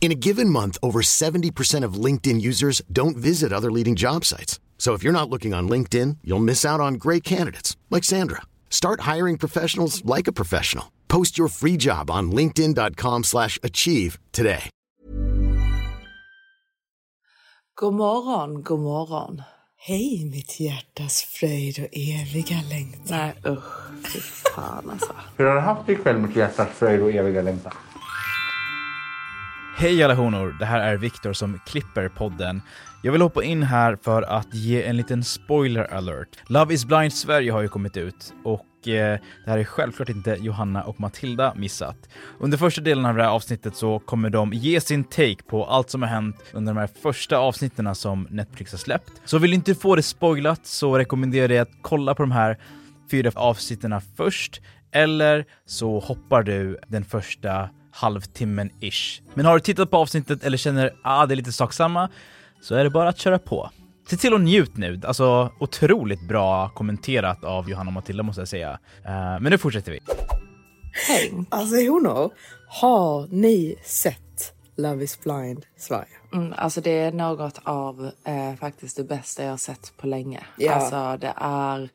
In a given month, over 70% of LinkedIn users don't visit other leading job sites. So if you're not looking on LinkedIn, you'll miss out on great candidates like Sandra. Start hiring professionals like a professional. Post your free job on linkedin.com/achieve slash achieve today. God morgon, god morgon. Hej mitt hjärtas fröjd och eviga längtan. Nej usch, fy fan alltså. Hur har du haft det ikväll mitt hjärtas fröjd och eviga längtan? Hej alla honor, det här är Viktor som klipper podden. Jag vill hoppa in här för att ge en liten spoiler alert. Love is blind Sverige har ju kommit ut och eh, det här är självklart inte Johanna och Matilda missat. Under första delen av det här avsnittet så kommer de ge sin take på allt som har hänt under de här första avsnitten som Netflix har släppt. Så vill du inte få det spoilat så rekommenderar jag dig att kolla på de här fyra avsnitten först, eller så hoppar du den första halvtimmen ish. Men har du tittat på avsnittet eller känner att ah, det är lite sak samma så är det bara att köra på. Se till och njut nu, alltså otroligt bra kommenterat av Johanna och Matilda måste jag säga. Eh, men nu fortsätter vi. Häng. Alltså honor, har ni sett Love is blind Sverige? Mm, alltså det är något av eh, faktiskt det bästa jag har sett på länge. Ja. Alltså det är,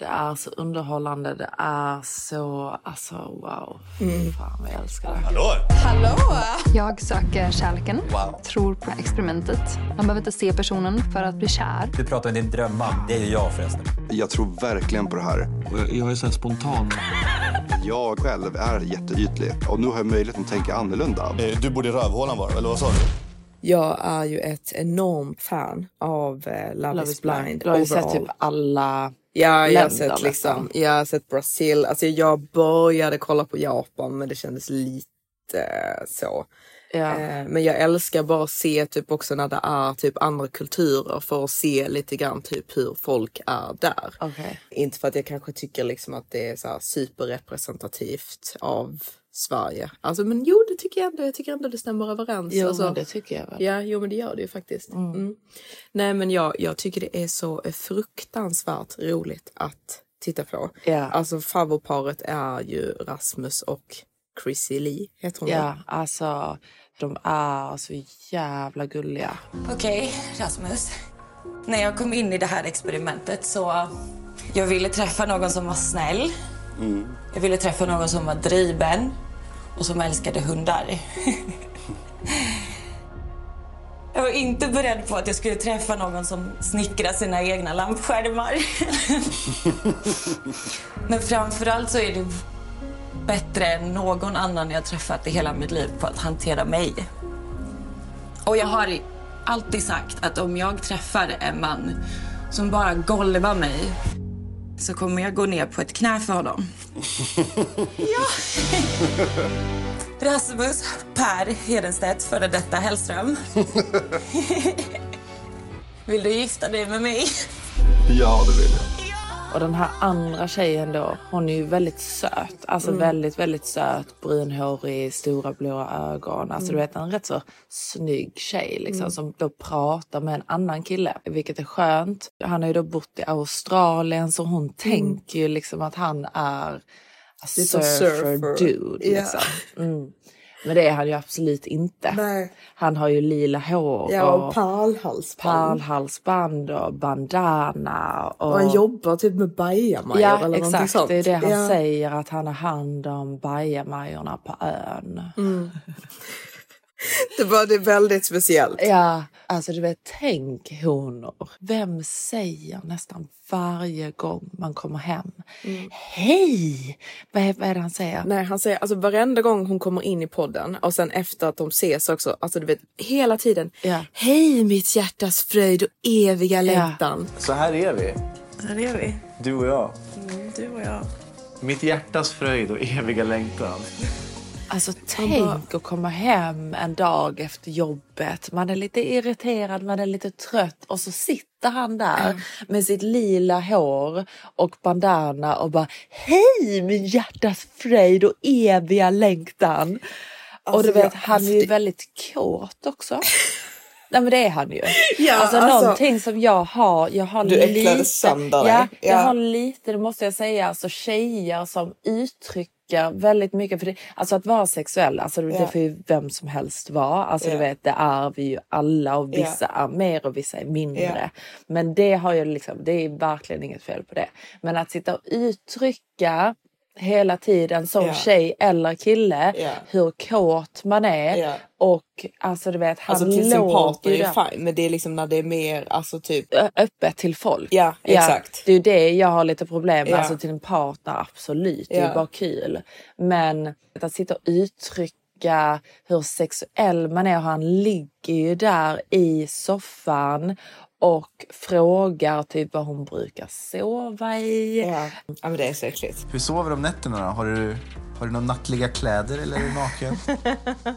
det är så underhållande, det är så, alltså wow. Mm. Fan vad jag älskar det. Jag söker kärleken, tror på experimentet. Man behöver inte se personen för att bli kär. Du pratar om din drömman. Det är ju jag förresten. Jag tror verkligen på det här. Jag är så här spontan. Jag själv är jätteytlig och nu har jag möjligheten att tänka annorlunda. Du borde i rövhålan vara, eller vad sa du? Jag är ju ett enormt fan av eh, Love, Love is blind. blind. Du har ju sett typ alla Ja, jag har sett liksom, jag har sett Brasil. Alltså jag började kolla på Japan men det kändes lite så. Ja. Eh, Men jag älskar bara att se typ också när det är typ andra kulturer för att se lite grann typ hur folk är där. Okej. Inte för att jag kanske tycker liksom att det är så superrepresentativt av Sverige. Alltså men jo det tycker jag ändå. Jag tycker ändå det stämmer överens. Jo alltså, men det tycker jag väl. Ja, jo men det gör det ju faktiskt. Mm. Nej men jag, jag tycker det är så fruktansvärt roligt att titta på. Ja. Alltså favoritparet är ju Rasmus och Chrissy Lee, heter hon Ja, det? alltså de är så jävla gulliga. Okej, Rasmus. När jag kom in i det här experimentet så... Jag ville träffa någon som var snäll. Mm. Jag ville träffa någon som var driven och som älskade hundar. Jag var inte beredd på att jag skulle träffa någon som snickrar sina egna lampskärmar. Men framförallt så är det bättre än någon annan jag träffat i hela mitt liv på att hantera mig. Och jag har alltid sagt att om jag träffar en man som bara golvar mig så kommer jag gå ner på ett knä för honom. ja! Rasmus Per Hedenstedt, före detta Hellström. Vill du gifta dig med mig? Ja, det vill jag. Och den här andra tjejen då, hon är ju väldigt söt. Alltså väldigt, väldigt söt, brunhårig, stora blåa ögon. Alltså du vet en rätt så snygg tjej liksom som då pratar med en annan kille. Vilket är skönt. Han har ju då bott i Australien så hon tänker ju liksom att han är a surfer, surfer. dude. Liksom. Mm. Men det är han ju absolut inte. Nej. Han har ju lila hår Ja, och och pärlhalsband. pärlhalsband och bandana. Och, Och han jobbar typ med bajamajor Ja, eller exakt. sånt. Det är det han ja. säger, att han har hand om bajamajorna på ön. Det var det väldigt speciellt. Ja, alltså du vet, tänk honor. Vem säger nästan varje gång man kommer hem? Hej! Vad är, vad är det han säger? Nej, han säger alltså varenda gång hon kommer in i podden och sen efter att de ses också, alltså du vet hela tiden. Ja. Hej mitt hjärtas fröjd och eviga längtan. Så här är vi, Här är vi. du och jag. Du och jag. Mitt hjärtas fröjd och eviga längtan. Alltså tänk att komma hem en dag efter jobbet. Man är lite irriterad, man är lite trött och så sitter han där med sitt lila hår och bandana och bara Hej min hjärtas fröjd och eviga längtan. och Alltså, du vet, jag- han är ju väldigt kåt också. Nej men det är han ju. Ja, alltså, alltså- någonting som jag har, jag har Du lite, sönder dig. ja, jag Ja. har lite, det måste jag säga, alltså tjejer som uttrycker väldigt mycket. För det, alltså att vara sexuell, alltså det Ja. får ju vem som helst vara. Alltså Ja. du vet, det är vi ju alla och vissa är mer och vissa är mindre. Men det har ju liksom, det är verkligen inget fel på det. Men att sitta och uttrycka hela tiden som Ja. tjej eller kille Ja. hur kåt man är Ja. och alltså du vet han Alltså till sin partner är fine, men det är liksom när det är mer alltså typ. ö- öppet till folk. Ja, exakt. det är det jag har lite problem med. Alltså till en partner, absolut. Det är bara kul. Men att sitta och uttrycka hur sexuell man är. och Han ligger ju där i soffan och frågar typ vad hon brukar sova i. Ja, ja men det är så äckligt. Hur sover du om nätterna då? Har du, har du några nattliga kläder eller är du naken?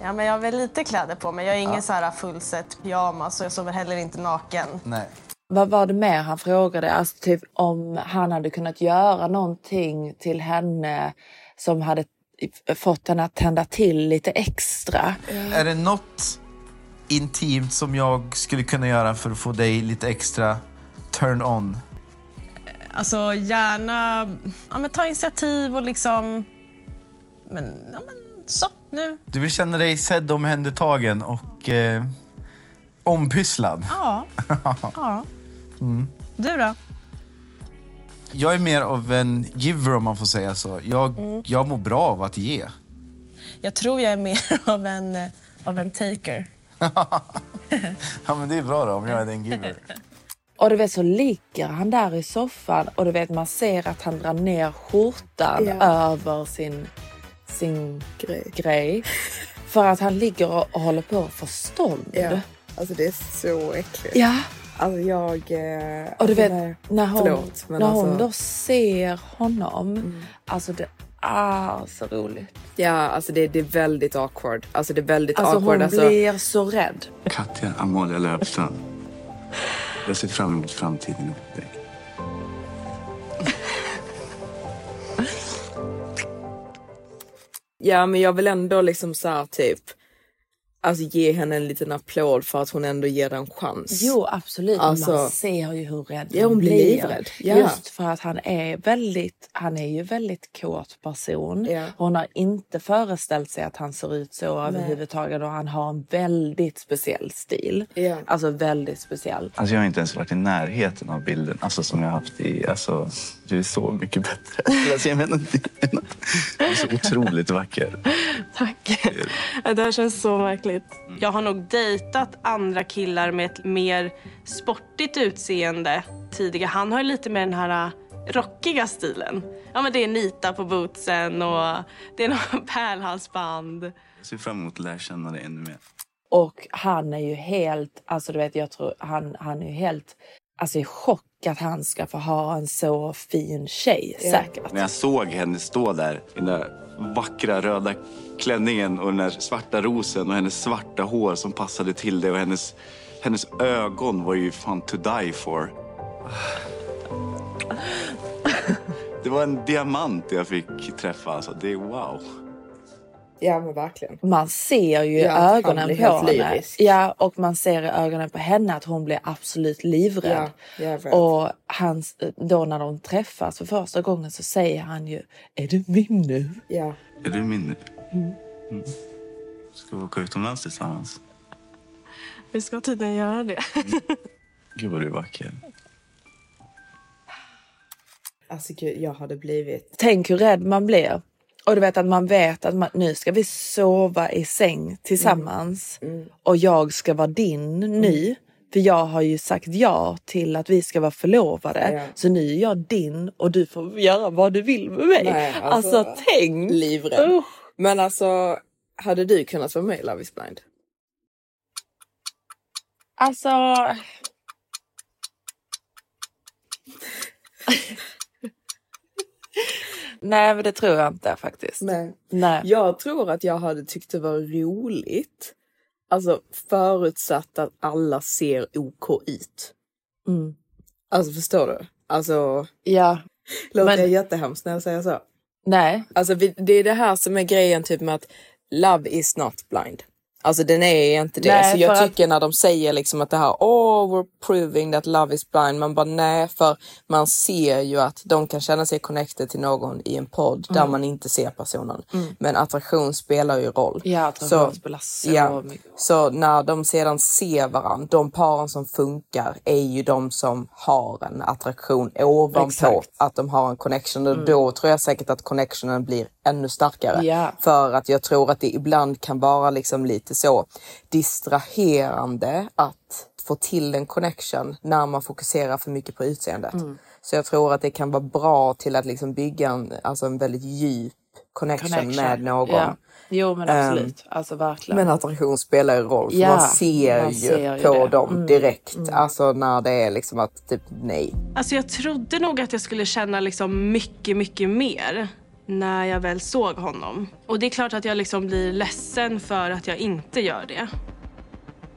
Ja, men jag har väl lite kläder på mig. Jag är ingen så här fullset pyjamas och jag sover heller inte naken. Nej. Vad var det mer han frågade? Alltså typ om han hade kunnat göra någonting till henne som hade fått henne att tända till lite extra. Är det något intimt som jag skulle kunna göra för att få dig lite extra turn on? Alltså gärna ja, men ta initiativ och liksom... Men, ja, men så, nu. Du vill känna dig sedd, omhändertagen och eh, ompysslad. Ja. ja. Mm. Du då? Jag är mer av en giver om man får säga så. Jag, Mm. jag mår bra av att ge. Jag tror jag är mer av en, eh, av en taker. Ja men det är bra då om jag är en giver. Och du vet så ligger han där i soffan och du vet man ser att han drar ner skjortan Ja. över sin, sin Grej. grej. För att han ligger och, och håller på att få stånd. Ja. Alltså det är så äckligt. Ja. Alltså jag... Eh, Och du alltså, vet när hon, Förlåt, när hon alltså- då ser honom. Alltså det är så roligt. Ja, alltså det, det är väldigt awkward. Alltså det är väldigt Alltså awkward. hon alltså. blir så rädd. Katja Amalia Löfstrand. Jag ser fram emot framtiden med dig. Ja, men jag vill ändå liksom så här typ alltså ge henne en liten applåd för att hon ändå ger den en chans. Jo absolut, Alltså- man ser ju hur rädd Ja, hon blir livrädd. Ja. Just för att han är väldigt, han är ju väldigt kåt person. Ja. Hon har inte föreställt sig att han ser ut så överhuvudtaget och han har en väldigt speciell stil. Ja. Alltså väldigt speciell. Alltså jag har inte ens varit i närheten av bilden alltså, som jag haft i... Alltså, du är så mycket bättre. Alltså, jag menar, du är så otroligt vacker. Tack. Det här känns så märkligt. Jag har nog dejtat andra killar med ett mer sportigt utseende tidigare. Han har ju lite mer den här äh, rockiga stilen. Ja, men det är nita på bootsen och det är någon pärlhalsband. Jag ser fram emot att lära känna dig ännu mer. Och han är ju helt, alltså du vet jag tror han, han är ju helt, alltså i chock att han ska få ha en så fin tjej säkert. När jag såg henne stå där i den där vackra röda klänningen och den där svarta rosen och hennes svarta hår som passade till det och hennes, hennes ögon var ju fan to die for. Det var en diamant jag fick träffa alltså. Det är wow. Ja, men verkligen. Man ser ju i Ja, ögonen på henne. lyrisk. Ja, och man ser i ögonen på henne att hon blir absolut livrädd. Ja, och hans, då när de träffas för första gången så säger han ju Är du min nu? Ja. Är du min nu? Mm. Ska vi åka utomlands tillsammans? Vi ska tydligen göra det. Gud vad du är vacker. Alltså gud, jag hade blivit... Tänk hur rädd man blir. Och du vet att man vet att man, nu ska vi sova i säng tillsammans Mm. och jag ska vara din nu. För jag har ju sagt ja till att vi ska vara förlovade. Ja. Så nu är jag din och du får göra vad du vill med mig. Nej, alltså, alltså, tänk! Livrädd. Usch. Men alltså, hade du kunnat vara med i Love is blind? Alltså... Nej men det tror jag inte faktiskt. Nej. Nej. Jag tror att jag hade tyckt det var roligt. Alltså förutsatt att alla ser OK ut. Mm. Alltså förstår du? Alltså, Ja. låter Men- jag jättehemskt när jag säger så? Nej. Alltså det är det här som är grejen typ med att love is not blind. Alltså den är inte det. Nej, så jag för att- tycker när de säger liksom att det här, oh we're proving that love is blind. Man bara nej, för man ser ju att de kan känna sig connected till någon i en podd där Mm. man inte ser personen. Mm. Men attraktion spelar ju roll. Ja, attraktion spelar så ja, mycket Så när de sedan ser varandra, de paren som funkar är ju de som har en attraktion ovanpå Exakt. att de har en connection. Och Mm. då tror jag säkert att connectionen blir ännu starkare. Ja. För att jag tror att det ibland kan vara liksom lite så distraherande att få till en connection när man fokuserar för mycket på utseendet. Mm. Så jag tror att det kan vara bra till att liksom bygga en, alltså en väldigt djup connection, Connection. med någon. Ja. Jo men Ehm, absolut. alltså verkligen. Men attraktion spelar ju roll för Ja, man ser man ju ser ju på det. dem Mm. direkt. Mm. Alltså när det är liksom att typ nej. Alltså jag trodde nog att jag skulle känna liksom mycket, mycket mer när jag väl såg honom. Och det är klart att jag liksom blir ledsen för att jag inte gör det.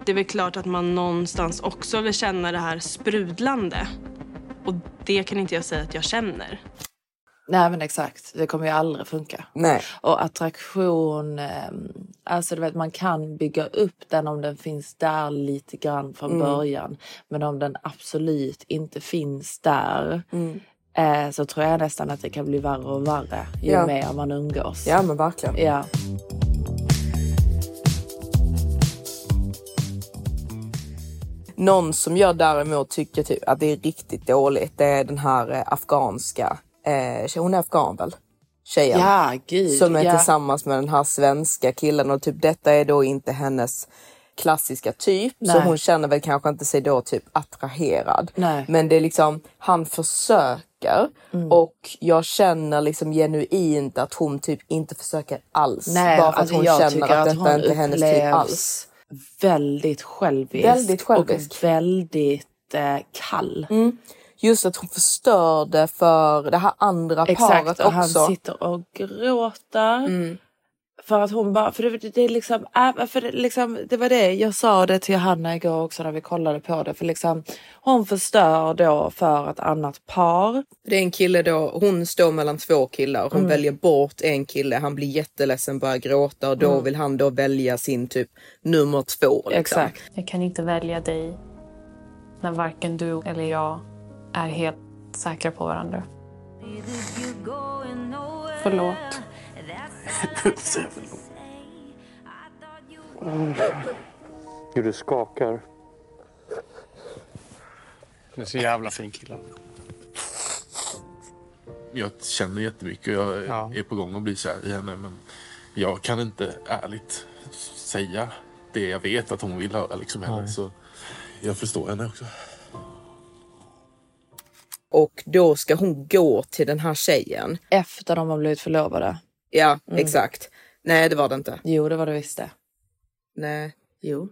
Det är väl klart att man någonstans också vill känna det här sprudlande. Och det kan inte jag säga att jag känner. Nej men exakt, det kommer ju aldrig funka. Nej. Och attraktion, eh, alltså du vet man kan bygga upp den om den finns där lite grann från Mm. början. Men om den absolut inte finns där Mm. Eh, så tror jag nästan att det kan bli värre och värre ju Ja. mer man umgås. Ja men verkligen. Ja. Någon som jag däremot tycker typ att det är riktigt dåligt det är den här eh, afghanska, eh, hon är afghan väl? Tjejen. Ja, gud. Som är ja. tillsammans med den här svenska killen och typ detta är då inte hennes klassiska typ. Så Nej. hon känner väl kanske inte sig då typ attraherad. Nej. Men det är liksom, han försöker Mm. och jag känner liksom genuint att hon typ inte försöker alls. Nej, bara för alltså att hon jag känner att att detta hon inte är hennes typ alls. Väldigt självisk. Väldigt självisk. Och väldigt eh, kall. Mm. Just att hon förstörde för det här andra Exakt, paret och han också. sitter och gråter. Mm. För att hon bara, för det, det är liksom, äh, för det, liksom, det var det jag sa det till Johanna igår också när vi kollade på det. För liksom, hon förstör då för ett annat par. Det är en kille då, hon står mellan två killar. Hon Mm. väljer bort en kille, han blir jätteledsen, börjar gråta och då Mm. vill han då välja sin typ nummer två. Liksom. Exakt. Jag kan inte välja dig när varken du eller jag är helt säkra på varandra. Förlåt. Hur du skakar. Du är så jävla fin kille. Jag känner jättemycket och jag är på gång att bli kär i henne. Men jag kan inte ärligt säga det jag vet att hon vill höra liksom henne. Nej. Så jag förstår henne också. Och då ska hon gå till den här tjejen. Efter de har blivit förlovade. Ja, Mm. exakt. Nej, det var det inte. Jo, det var det visst det. Nej. Jo.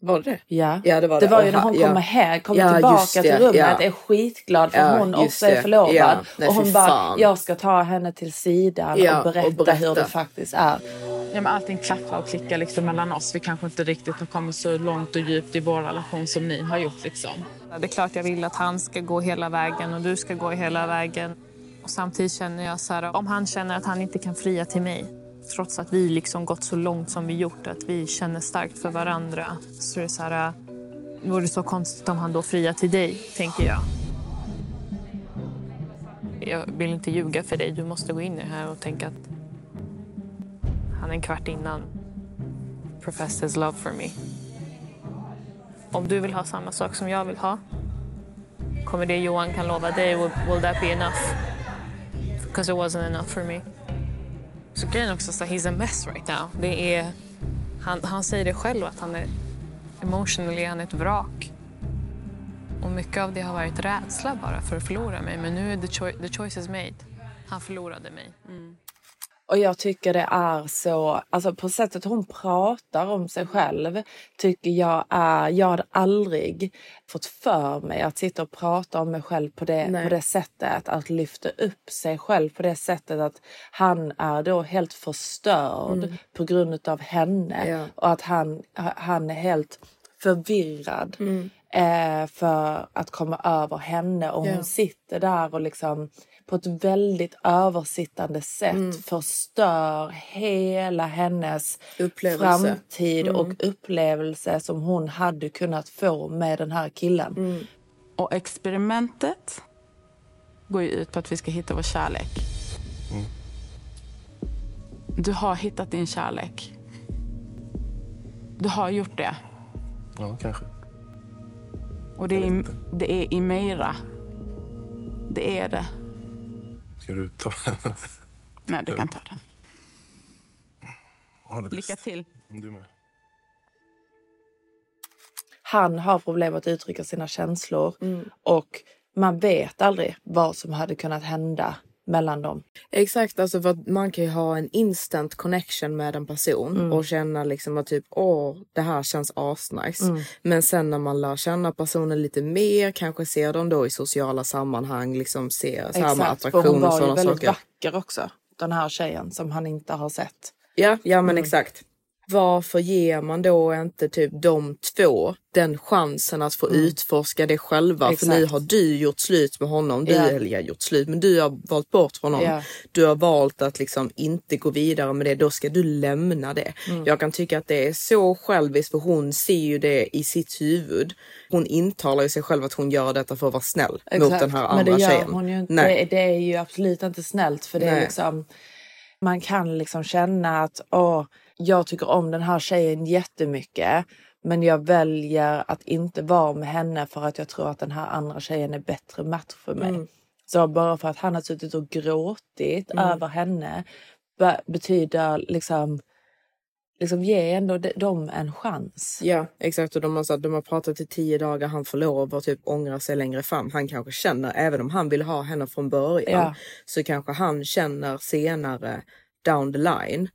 Var det? Ja. Ja, det var det det. var ju när hon ja. kommer hem, kommer Ja, tillbaka till rummet, ja. är skitglad för Ja, hon också är det. förlovad. Ja, nej, och hon bara, fan. jag ska ta henne till sidan Ja, och, berätta och berätta. hur det faktiskt är. Ja, men allting klaffar och klickar liksom mellan oss. Vi kanske inte riktigt har kommit så långt och djupt i vår relation som ni har gjort. Liksom. Det är klart jag vill att han ska gå hela vägen och du ska gå hela vägen. Och samtidigt känner jag så här, om han känner att han inte kan fria till mig trots att vi liksom gått så långt som vi gjort, att vi känner starkt för varandra. Så är det så här, äh, vore det så konstigt om han då friar till dig, tänker jag. Jag vill inte ljuga för dig. Du måste gå in i det här och tänka att han en kvart innan professed his love for me. Om du vill ha samma sak som jag vill ha, kommer det Johan kan lova dig, will, will that be enough? Because it wasn't enough for me. Så grejen också, så he's a mess right now. Det är, han, han säger det själv att han är emotionally, han är ett vrak. Och mycket av det har varit rädsla bara för att förlora mig. Men nu är the, choi- the choice is made. Han förlorade mig. Mm. Och jag tycker det är så, alltså på sättet hon pratar om sig själv tycker jag är, jag hade aldrig fått för mig att sitta och prata om mig själv på det, Nej. på det sättet. Att lyfta upp sig själv på det sättet att han är då helt förstörd Mm. på grund av henne. Ja. Och att han, han är helt förvirrad Mm. eh, för att komma över henne. Och hon sitter där och liksom på ett väldigt översittande sätt Mm. förstör hela hennes Upplevelse. framtid Mm. och upplevelse som hon hade kunnat få med den här killen. Mm. Och experimentet går ju ut på att vi ska hitta vår kärlek. Du har hittat din kärlek. Du har gjort det. Ja, kanske. Och det är, det är i Meira. Det är det. Ska du ta Nej, du kan ta den. Ha det bäst. Lycka till. Du med. Han har problem att uttrycka sina känslor Mm. och man vet aldrig vad som hade kunnat hända mellan dem. Exakt, alltså för man kan ju ha en instant connection med en person Mm. och känna liksom att typ åh, det här känns asnice. Mm. Men sen när man lär känna personen lite mer, kanske ser dem då i sociala sammanhang, liksom ser så här med Exakt, för hon attraktion och var ju sådana väldigt saker. vacker också. Den här tjejen som han inte har sett. Ja, ja men Mm. exakt. Varför ger man då inte typ de två den chansen att få Mm. utforska det själva? Exakt. För nu har du gjort slut med honom. Du, Ja. eller jag gjort slut, men du har valt bort honom. Ja. Du har valt att liksom inte gå vidare med det. Då ska du lämna det. Mm. Jag kan tycka att det är så själviskt för hon ser ju det i sitt huvud. Hon intalar ju sig själv att hon gör detta för att vara snäll mot Exakt, den här Men andra det gör hon ju inte. Nej. Det, det är ju absolut inte snällt för det är Nej. liksom man kan liksom känna att åh, jag tycker om den här tjejen jättemycket men jag väljer att inte vara med henne för att jag tror att den här andra tjejen är bättre match för mig. Mm. Så bara för att han har suttit och gråtit Mm. över henne be- betyder liksom, liksom ge ändå de- dem en chans. Ja, exakt. Och de har, så de har pratat i tio dagar. Han får lov att typ ångra sig längre fram. Han kanske känner, även om han vill ha henne från början, Ja. så kanske han känner senare down the line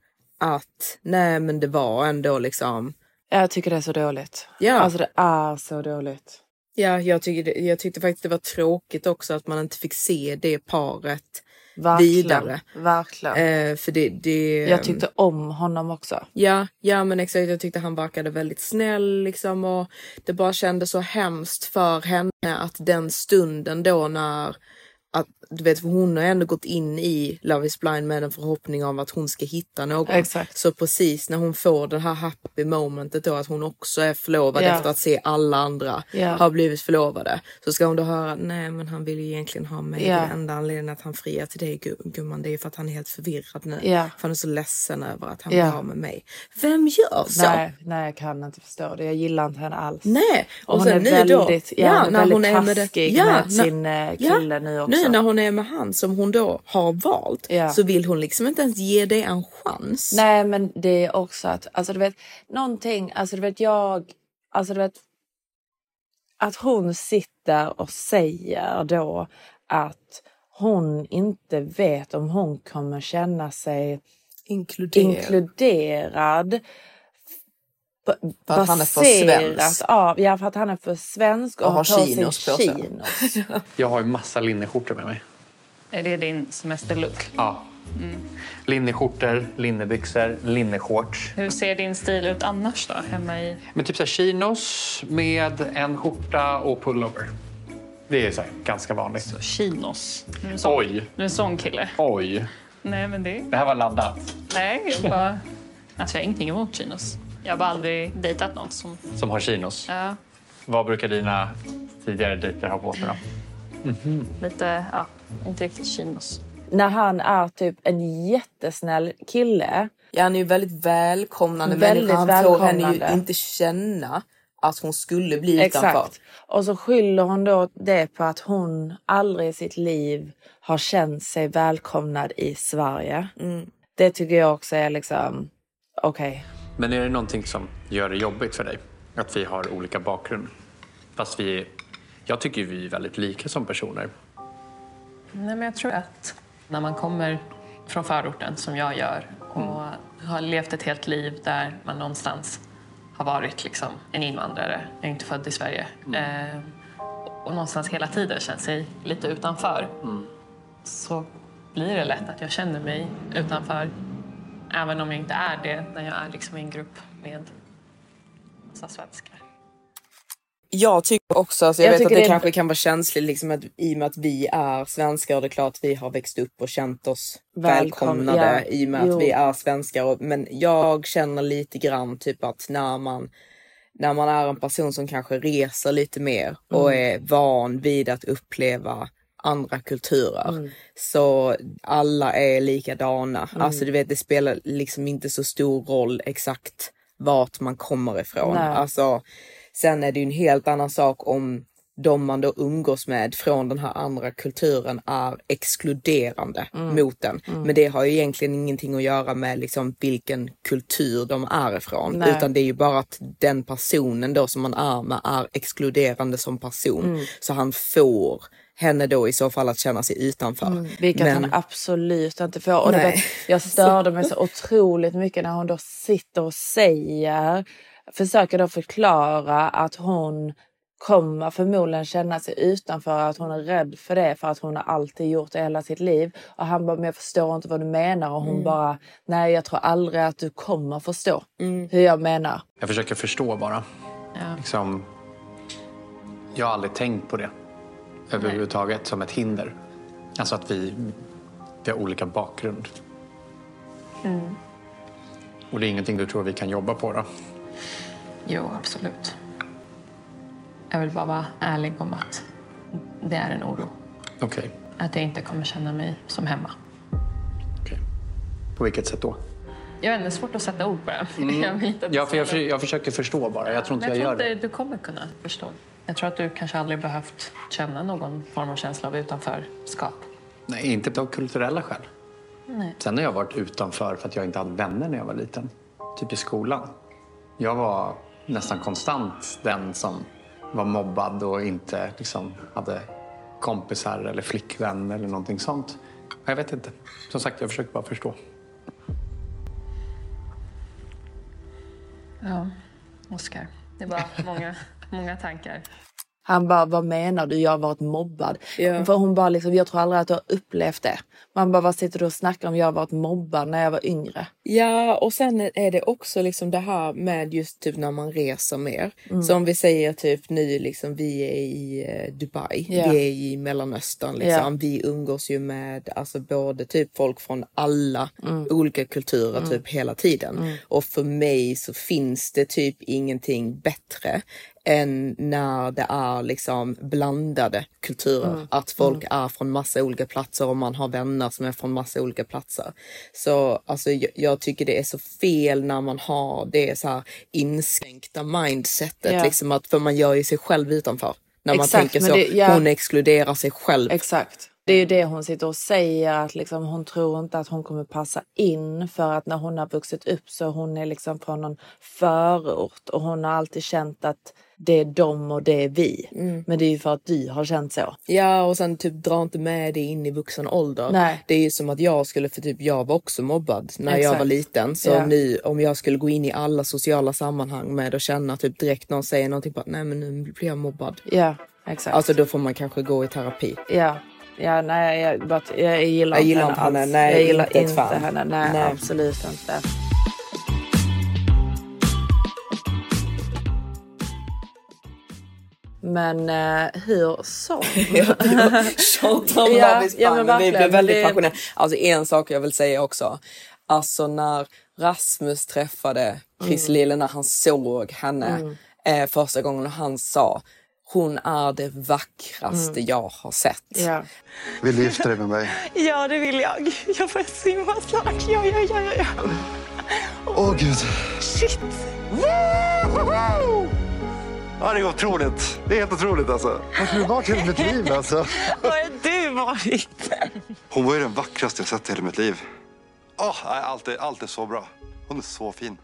att nej, men det var ändå liksom. Jag tycker det är så dåligt. Ja. Alltså det är så dåligt. Ja, jag, tycker jag tyckte faktiskt det var tråkigt också att man inte fick se det paret Verkligen, vidare. Verkligen. Eh, för det, det, Jag tyckte om honom också. Ja, ja men exakt. Jag tyckte han verkade väldigt snäll liksom och det bara kändes så hemskt för henne att den stunden då när att du vet, för hon har ändå gått in i Love is blind med en förhoppning om att hon ska hitta någon. Exakt. Så precis när hon får det här happy momentet då att hon också är förlovad Ja. efter att se alla andra Ja. har blivit förlovade. Så ska hon då höra, nej men han vill ju egentligen ha mig. Ja. Det enda anledningen att han friar till dig gu- gumman det är för att han är helt förvirrad nu. Ja. För han är så ledsen över att han Ja. vill ha med mig. Vem gör så? Nej, nej, jag kan inte förstå det. Jag gillar inte henne alls. Nej, Och, och hon är väldigt, då- ja, ja, hon är när väldigt hon är med det- taskig ja, med sin eh, ja, kille nu också. Nu när hon är med han som hon då har valt Ja. så vill hon liksom inte ens ge det en chans. Nej, men det är också att, alltså du vet, någonting, alltså du vet jag, alltså du vet, att hon sitter och säger då att hon inte vet om hon kommer känna sig Inkluderad. inkluderad För att han är för svensk. Av, ja, för att han är för svensk och, Och har chinos på sig. chinos. Jag har ju massa linneskjortor med mig. Är det din semesterlook? Ja. Mm. Linneskjortor, linnebyxor, linneshorts. Hur ser din stil ut annars då, hemma i... Men typ så här chinos med en skjorta och pullover. Det är så här, ganska vanligt. Så, chinos? Du är sån- Oj. Du är en sån kille? Oj. Nej, men det... Det här var laddat. Nej, jag bara... Alltså, jag har ingenting emot chinos. Jag har bara aldrig dejtat någon som... Som har chinos. Ja, Vad brukar dina tidigare dejter ha på sig då? lite... Ja, inte riktigt chinos. När han är typ en jättesnäll kille. Ja, han är ju väldigt välkomnande Väldigt människa. Han får henne ju välkomnande. inte känna att hon skulle bli utanför. Exakt. Och så skyller hon då det på att hon aldrig i sitt liv har känt sig välkomnad i Sverige. Mm. Det tycker jag också är liksom okej. Men är det någonting som gör det jobbigt för dig? Att vi har olika bakgrund? Fast vi... Jag tycker vi är väldigt lika som personer. Nej, men jag tror att när man kommer från förorten, som jag gör och har levt ett helt liv där man någonstans har varit liksom en invandrare, jag är inte född i Sverige, eh, och någonstans hela tiden känt sig lite utanför så blir det lätt att jag känner mig utanför även om jag inte är det när jag är liksom i en grupp med massa svenskar. Jag tycker också, alltså jag, Jag vet att det, det kanske kan vara känsligt liksom att, i och med att vi är svenskar och det är klart att vi har växt upp och känt oss Välkom- välkomnade ja, i och med jo. att vi är svenskar. Och, men jag känner lite grann typ att när man när man är en person som kanske reser lite mer och Mm. är van vid att uppleva andra kulturer. Mm. Så alla är likadana. Mm. Alltså du vet det spelar liksom inte så stor roll exakt vart man kommer ifrån. Nej. Alltså, sen är det ju en helt annan sak om de man då umgås med från den här andra kulturen är exkluderande Mm. mot den. Mm. Men det har ju egentligen ingenting att göra med liksom vilken kultur de är ifrån. Nej. Utan det är ju bara att den personen då som man är med är exkluderande som person. Mm. Så han får henne då i så fall att känna sig utanför. Mm, vilket Men- han absolut inte får. Och vet, jag störde mig så otroligt mycket när hon då sitter och säger, försöker då förklara att hon kommer förmodligen känna sig utanför, att hon är rädd för det för att hon har alltid gjort det hela sitt liv. Och han bara, men jag förstår inte vad du menar. Och hon Mm. bara, nej jag tror aldrig att du kommer förstå hur jag menar. Jag försöker förstå bara. Liksom, jag har aldrig tänkt på det överhuvudtaget som ett hinder. Alltså att vi, vi har olika bakgrund. Mm. Och det är ingenting du tror vi kan jobba på då? Jo, absolut. Jag vill bara vara ärlig om att det är en oro. Okej. Att jag inte kommer känna mig som hemma. På vilket sätt då? Jag vet inte, det svårt att sätta ord på det. Jag vet att Ja, för jag, för, jag försöker förstå bara. Jag tror inte jag, jag gör tror det. inte du kommer kunna förstå. Jag tror att du kanske aldrig behövt känna någon form av känsla av utanförskap. Nej, inte av kulturella skäl. Nej. Sen har jag varit utanför för att jag inte hade vänner när jag var liten. Typ i skolan. Jag var nästan konstant den som var mobbad och inte liksom hade kompisar eller flickvän eller någonting sånt. Jag vet inte. Som sagt, jag försöker bara förstå. Ja, Oskar. Det var många, många tankar. Han bara, vad menar du? Jag har varit mobbad. För hon bara, liksom, jag tror aldrig att du har upplevt det. Man bara, vad sitter du och snackar om? Jag har varit mobbad när jag var yngre. Ja, och sen är det också liksom det här med just typ när man reser mer. Mm. Som vi säger typ nu liksom vi är i eh, Dubai, Ja. vi är i Mellanöstern liksom. Ja. Vi umgås ju med alltså både typ folk från alla Mm. olika kulturer Mm. typ hela tiden. Mm. Och för mig så finns det typ ingenting bättre än när det är liksom blandade kulturer. Mm. Att folk är från massa olika platser och man har vänner som är från massa olika platser. Så alltså, jag, jag tycker det är så fel när man har det så här inskränkta mindsetet. Ja. Liksom att, för man gör ju sig själv utanför. När man Exakt, tänker så. det- ja. Hon exkluderar sig själv. Exakt. Det är ju det hon sitter och säger att liksom, hon tror inte att hon kommer passa in för att när hon har vuxit upp så hon är liksom från någon förort och hon har alltid känt att det är de och det är vi. Mm. Men det är ju för att du har känt så. Ja och sen typ dra inte med det in i vuxen ålder. Nej. Det är ju som att jag skulle, för typ jag var också mobbad när jag Exakt. var liten. Så Ja. nu om jag skulle gå in i alla sociala sammanhang med att känna typ direkt någon säger någonting på att nej men nu blir jag mobbad. Ja, exakt. Alltså då får man kanske gå i terapi. Ja. Ja, nej, jag, but, jag gillar, Jag gillar inte henne. henne. Nej, jag gillar inte inte fan. henne. Nej, Nej. absolut inte. Men eh, hur så? Tjatar om Ja, men men vi blev väldigt Det- passionerade. Alltså en sak jag vill säga också. Alltså när Rasmus träffade Chris Mm. Lille när han såg henne Mm. eh, första gången och han sa hon är det vackraste Mm. jag har sett. Ja. Vill du gifta dig med mig? Ja, det vill jag. Jag får simma snart. Ja, ja, ja, ja. Åh gud. Shit! Ja, det är otroligt. Det är helt otroligt alltså. Var har du varit hela mitt liv alltså? Var har du varit? Hon var ju den vackraste jag sett i hela mitt liv. Nej, allt, är, allt är så bra. Hon är så fin.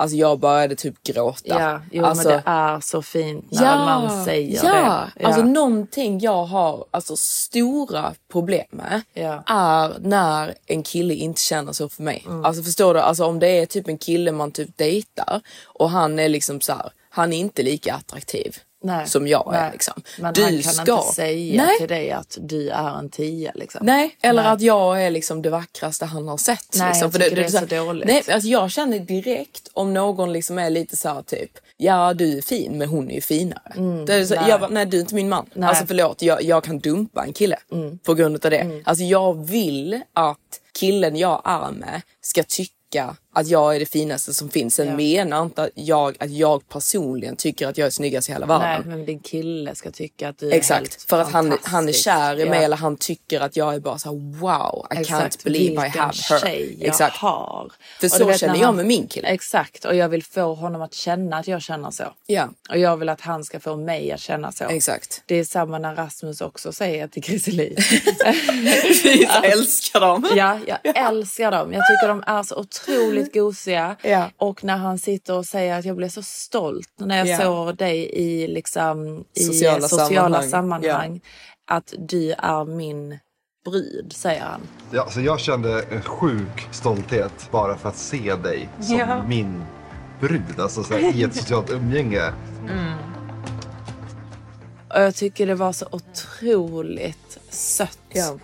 Alltså jag började typ gråta. Ja, jo, alltså, men det är så fint när man säger ja. det. Alltså någonting jag har alltså, stora problem med Ja. är när en kille inte känner så för mig. Mm. Alltså förstår du? Alltså om det är typ en kille man typ dejtar och han är liksom så här, han är inte lika attraktiv Nej. som jag är Nej. liksom. Men du han kan ska... inte säga Nej. till dig att du är en tia liksom. Nej, eller Nej. att jag är liksom det vackraste han har sett. Nej, liksom. jag tycker det är så här- dåligt. Nej, alltså jag känner direkt om någon liksom är lite så här typ, ja du är fin men hon är ju finare. det är så, nej. Jag bara, nej du är inte min man. Nej. Alltså förlåt, jag, jag kan dumpa en kille på grund av det. Alltså jag vill att killen jag är med ska tycka att jag är det finaste som finns. Sen Ja. menar inte att jag, att jag personligen tycker att jag är snyggast i hela världen. Nej, men din kille ska tycka att du är Exakt, helt för att han, han är kär i mig Ja. eller han tycker att jag är bara så här: wow, I Exakt, can't believe I vilken have her. tjej jag Exakt. har. För så vet känner jag med min kille. Exakt, och jag vill få honom att känna att jag känner så. Ja. Och jag vill att han ska få mig att känna så. Exakt. Det är samma när Rasmus också säger till Chrissie Jag älskar dem. Ja, jag älskar dem. Jag tycker de är så otroligt gosiga. Ja. Och när han sitter och säger att jag blev så stolt när jag Ja. såg dig i, liksom, i Sociala sociala, sammanhang. sammanhang. Att du är min brud, säger han. Ja, alltså jag kände en sjuk stolthet bara för att se dig som Ja. min brud. Alltså så här, i ett socialt umgänge. Och jag tycker det var så otroligt sött. Ja.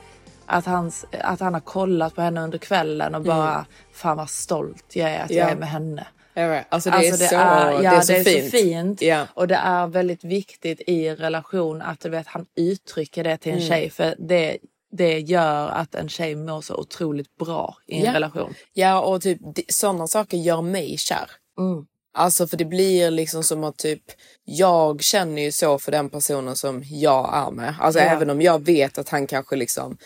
Att, han, att han har kollat på henne under kvällen och bara, fan vad stolt jag är att jag Ja. är med henne. Jag. Alltså det är så- ja, det är så det är fint. så fint. Ja. Och det är väldigt viktigt i en relation att du vet, han uttrycker det till en Mm. tjej. För det, det gör att en tjej mår så otroligt bra i en relation. Ja och typ sådana saker gör mig kär. Mm. Alltså för det blir liksom som att typ jag känner ju så för den personen som jag är med. Alltså även om jag vet att han kanske liksom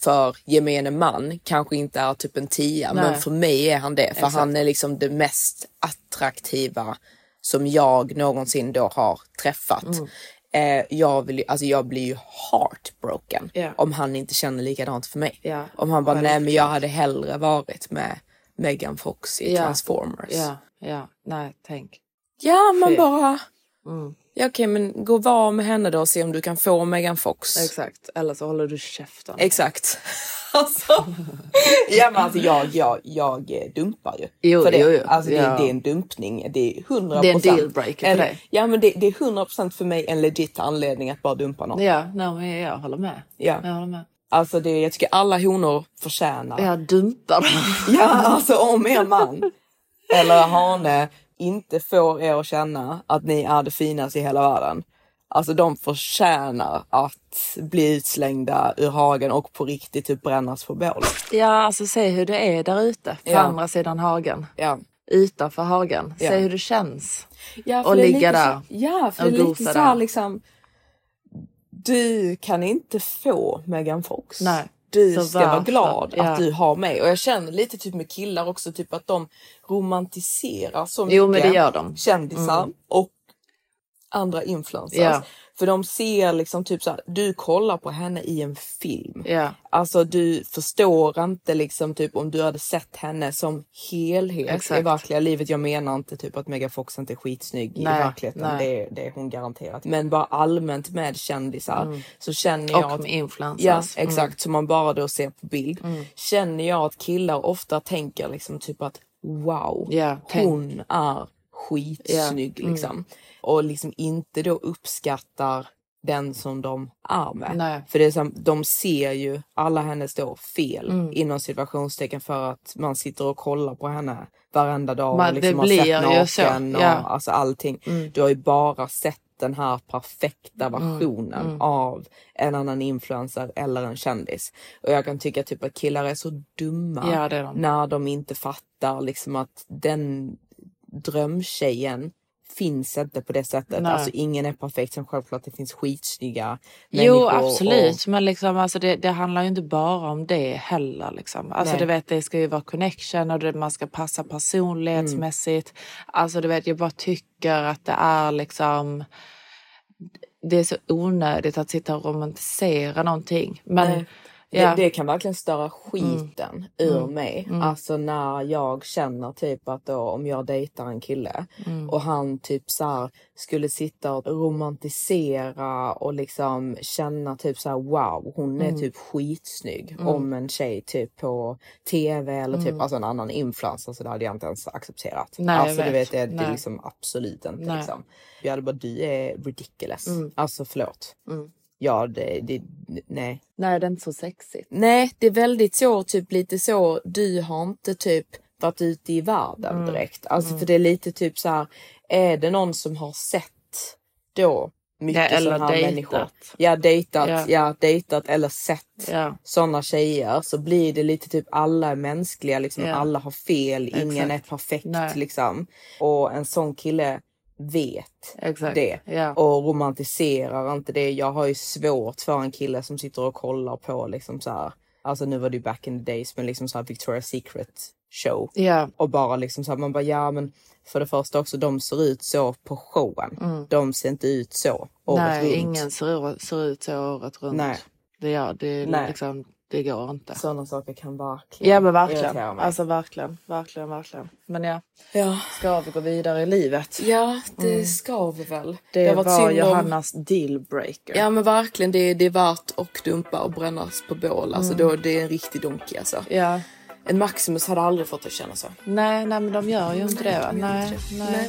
för gemene man kanske inte är typ en tia Nej. men för mig är han det. För Exakt. han är liksom det mest attraktiva som jag någonsin då har träffat. Mm. Eh, jag, vill, alltså jag blir ju heartbroken Ja. om han inte känner likadant för mig. Ja. Om han bara, nej men jag hade hellre varit med Megan Fox i Ja. Transformers. Ja, ja, nej tänk. Ja, man Fy. bara... Mm. Ja, okej, men gå och var med henne då och se om du kan få Megan Fox. Exakt, eller så håller du käften. Exakt. alltså, ja, men alltså jag, jag, jag dumpar ju. Jo, för det. jo, jo. Alltså det, Ja. det är en dumpning. Det är 100 Det är en dealbreaker för dig. Ja, men det, det är 100 för mig en legit anledning att bara dumpa någon. Ja, nej, men jag håller med. Ja. Jag håller med. Alltså det, jag tycker alla honor förtjänar. Jag dumpar. Ja, alltså om er man eller hane inte får er att känna att ni är det finaste i hela världen. Alltså de förtjänar att bli utslängda ur hagen och på riktigt typ brännas på bål. Ja, alltså se hur det är där ute på Ja. andra sidan hagen. Ja. Utanför hagen. Ja. Se hur det känns. Ja, Och ligga lite där ja, för och det är lite så här liksom. Du kan inte få Megan Fox. Nej. Du Så ska vara varför? glad Ja. att du har mig. Och jag känner lite typ med killar också, typ att de romantiserar så mycket Jo, men det gör de. kändisar Mm. och andra influencers. Ja. För de ser liksom typ så här, du kollar på henne i en film. Ja. Alltså du förstår inte liksom typ om du hade sett henne som helhet i Exakt. verkliga livet. Jag menar inte typ att Megan Fox inte är skitsnygg i Nej, verkligheten. nej. Det, det är hon garanterat. Men bara allmänt med kändisar Mm. så känner jag Och med influencers. Ja Mm. exakt, som man bara då ser på bild. Mm. Känner jag att killar ofta tänker liksom typ att wow, tänk. hon är skitsnygg Ja, mm. liksom. Och liksom inte då uppskattar den som de är med. Nej. För det är som, de ser ju alla hennes då fel Mm. inom situationstecken för att man sitter och kollar på henne varenda dag Man- och liksom det har blir sett ju så, naken och ja. alltså allting. Mm. Du har ju bara sett den här perfekta versionen mm. av en annan influencer eller en kändis. Och jag kan tycka typ att killar är så dumma Ja, är de. när de inte fattar liksom att den drömtjejen finns inte på det sättet. Nej. Alltså ingen är perfekt. Sen självklart det finns skitsnygga Jo människor absolut men liksom, alltså det, det handlar ju inte bara om det heller. Liksom. Alltså, Nej. du vet, det ska ju vara connection och det, man ska passa personlighetsmässigt. Alltså du vet jag bara tycker att det är liksom det är så onödigt att sitta och romantisera någonting. Men Nej. Det, det kan verkligen störa skiten ur Mm. mig. Mm. Alltså när jag känner typ att då om jag dejtar en kille Mm. och han typ så här skulle sitta och romantisera och liksom känna typ så här wow hon är Mm. typ skitsnygg Mm. om en tjej typ på tv eller typ Mm. alltså en annan influencer så det hade jag inte ens accepterat. Nej, alltså du vet. det, det är liksom absolut inte Nej. liksom. Jag hade bara du är ridiculous. Mm. Alltså förlåt. Mm. Ja det, det nej. Nej, det är inte så sexigt. Nej, det är väldigt så, typ lite så, du har inte typ varit ute i världen Mm. direkt. Alltså Mm. för det är lite typ så här, är det någon som har sett då mycket Ja, sådana här dejtat. människor. Ja, dejtat, Ja. ja. dejtat eller sett Ja. sådana tjejer så blir det lite typ alla är mänskliga, liksom Ja. alla har fel, ingen Exakt. är perfekt Nej. liksom. Och en sån kille vet Exakt. det Ja. och romantiserar inte det. Jag har ju svårt för en kille som sitter och kollar på liksom så här. Alltså nu var det ju back in the days men liksom så här Victoria's Secret show. Ja. Och bara liksom så här, man bara ja men för det första också de ser ut så på showen. Mm. De ser inte ut så året Nej, runt. ingen ser, ser ut så året runt. Nej. Det, gör, det, Nej. Liksom, det går inte. Sådana saker kan verkligen Ja men verkligen. Alltså verkligen, verkligen, verkligen. Men ja, Ja. ska vi gå vidare i livet? Ja, det Mm. ska vi väl. Det, varit var synd om- Johannas dealbreaker. Ja men verkligen, det, det är värt att dumpa och brännas på bål. Alltså Mm. då, det är en riktig donkey alltså. Ja. En Maximus hade aldrig fått att känna så. Nej, nej men de gör ju inte det va? Nej, det. nej. Nej.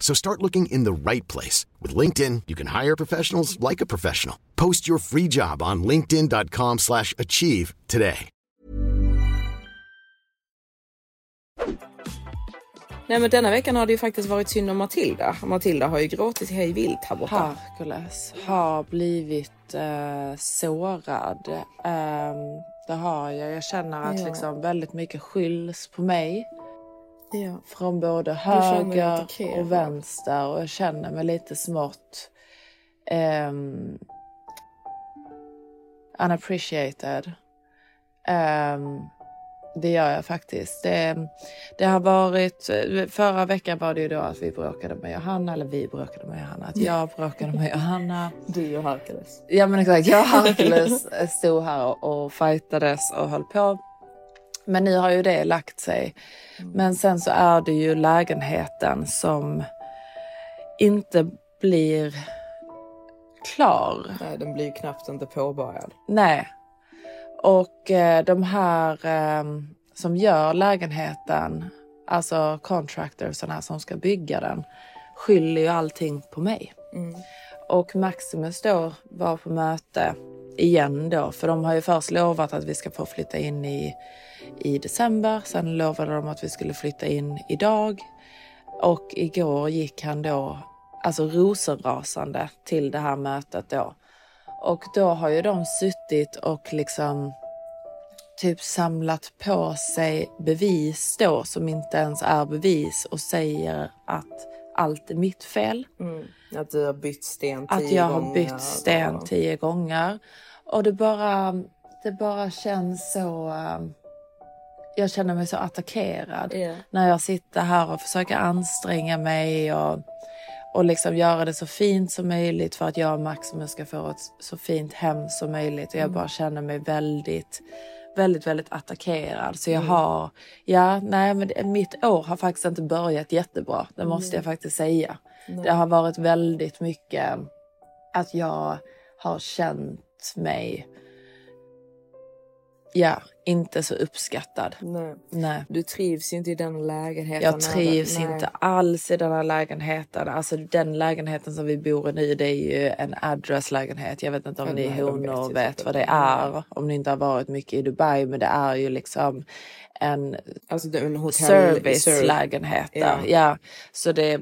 So start looking in the right place. With LinkedIn, you can hire professionals like a professional. Post your free job on linkedin.com slash achieve today. Nej men denna veckan har det ju faktiskt varit synd om Matilda. Matilda har ju gråtit hej vilt här borta. Hercules har blivit eh, sårad. Ehm, det har jag. Jag känner att Ja. liksom väldigt mycket skylls på mig. Ja. Från både höger och vänster och jag känner mig lite smått um, unappreciated. Ehm, det gör jag faktiskt. Det, det har varit, förra veckan var det ju då att vi bråkade med Johanna, eller vi bråkade med Johanna, att jag bråkade med Johanna. Du och Hercules. Ja men exakt, jag och Hercules stod här och, och fightades och höll på. Men nu har ju det lagt sig. Men sen så är det ju lägenheten som inte blir klar. Nej den blir ju knappt inte påbörjad. Nej. Och eh, de här eh, som gör lägenheten, alltså contractorsarna som ska bygga den, skyller ju allting på mig. Mm. och Maximus då var på möte igen då, för de har ju först lovat att vi ska få flytta in i, i december. Sen lovade de att vi skulle flytta in idag. Och igår gick han då, alltså rosenrasande till det här mötet då. Och då har ju de suttit och liksom typ samlat på sig bevis då som inte ens är bevis och säger att allt är mitt fel. Mm. Att du har bytt sten Att tio jag har gånger bytt sten tio gånger. Och det bara, det bara känns så... Jag känner mig så attackerad när jag sitter här och försöker anstränga mig och, och liksom göra det så fint som möjligt för att jag och Maximus ska få ett så fint hem som möjligt. Och jag Mm. bara känner mig väldigt, väldigt, väldigt attackerad. Så jag Mm. har, ja, nej men det- mitt år har faktiskt inte börjat jättebra. Det måste jag faktiskt säga. Det har varit väldigt mycket att jag har känt mig, ja, inte så uppskattad. Nej. Nej. Du trivs ju inte i den lägenheten. Jag trivs Nej. inte alls i den här lägenheten. Alltså den lägenheten som vi bor i nu det är ju en addresslägenhet. Jag vet inte om ni nej, de honor vet vet, vad det är. Om ni inte har varit mycket i Dubai. Men det är ju liksom en Alltså en servicelägenhet Ja. Ja. Så det,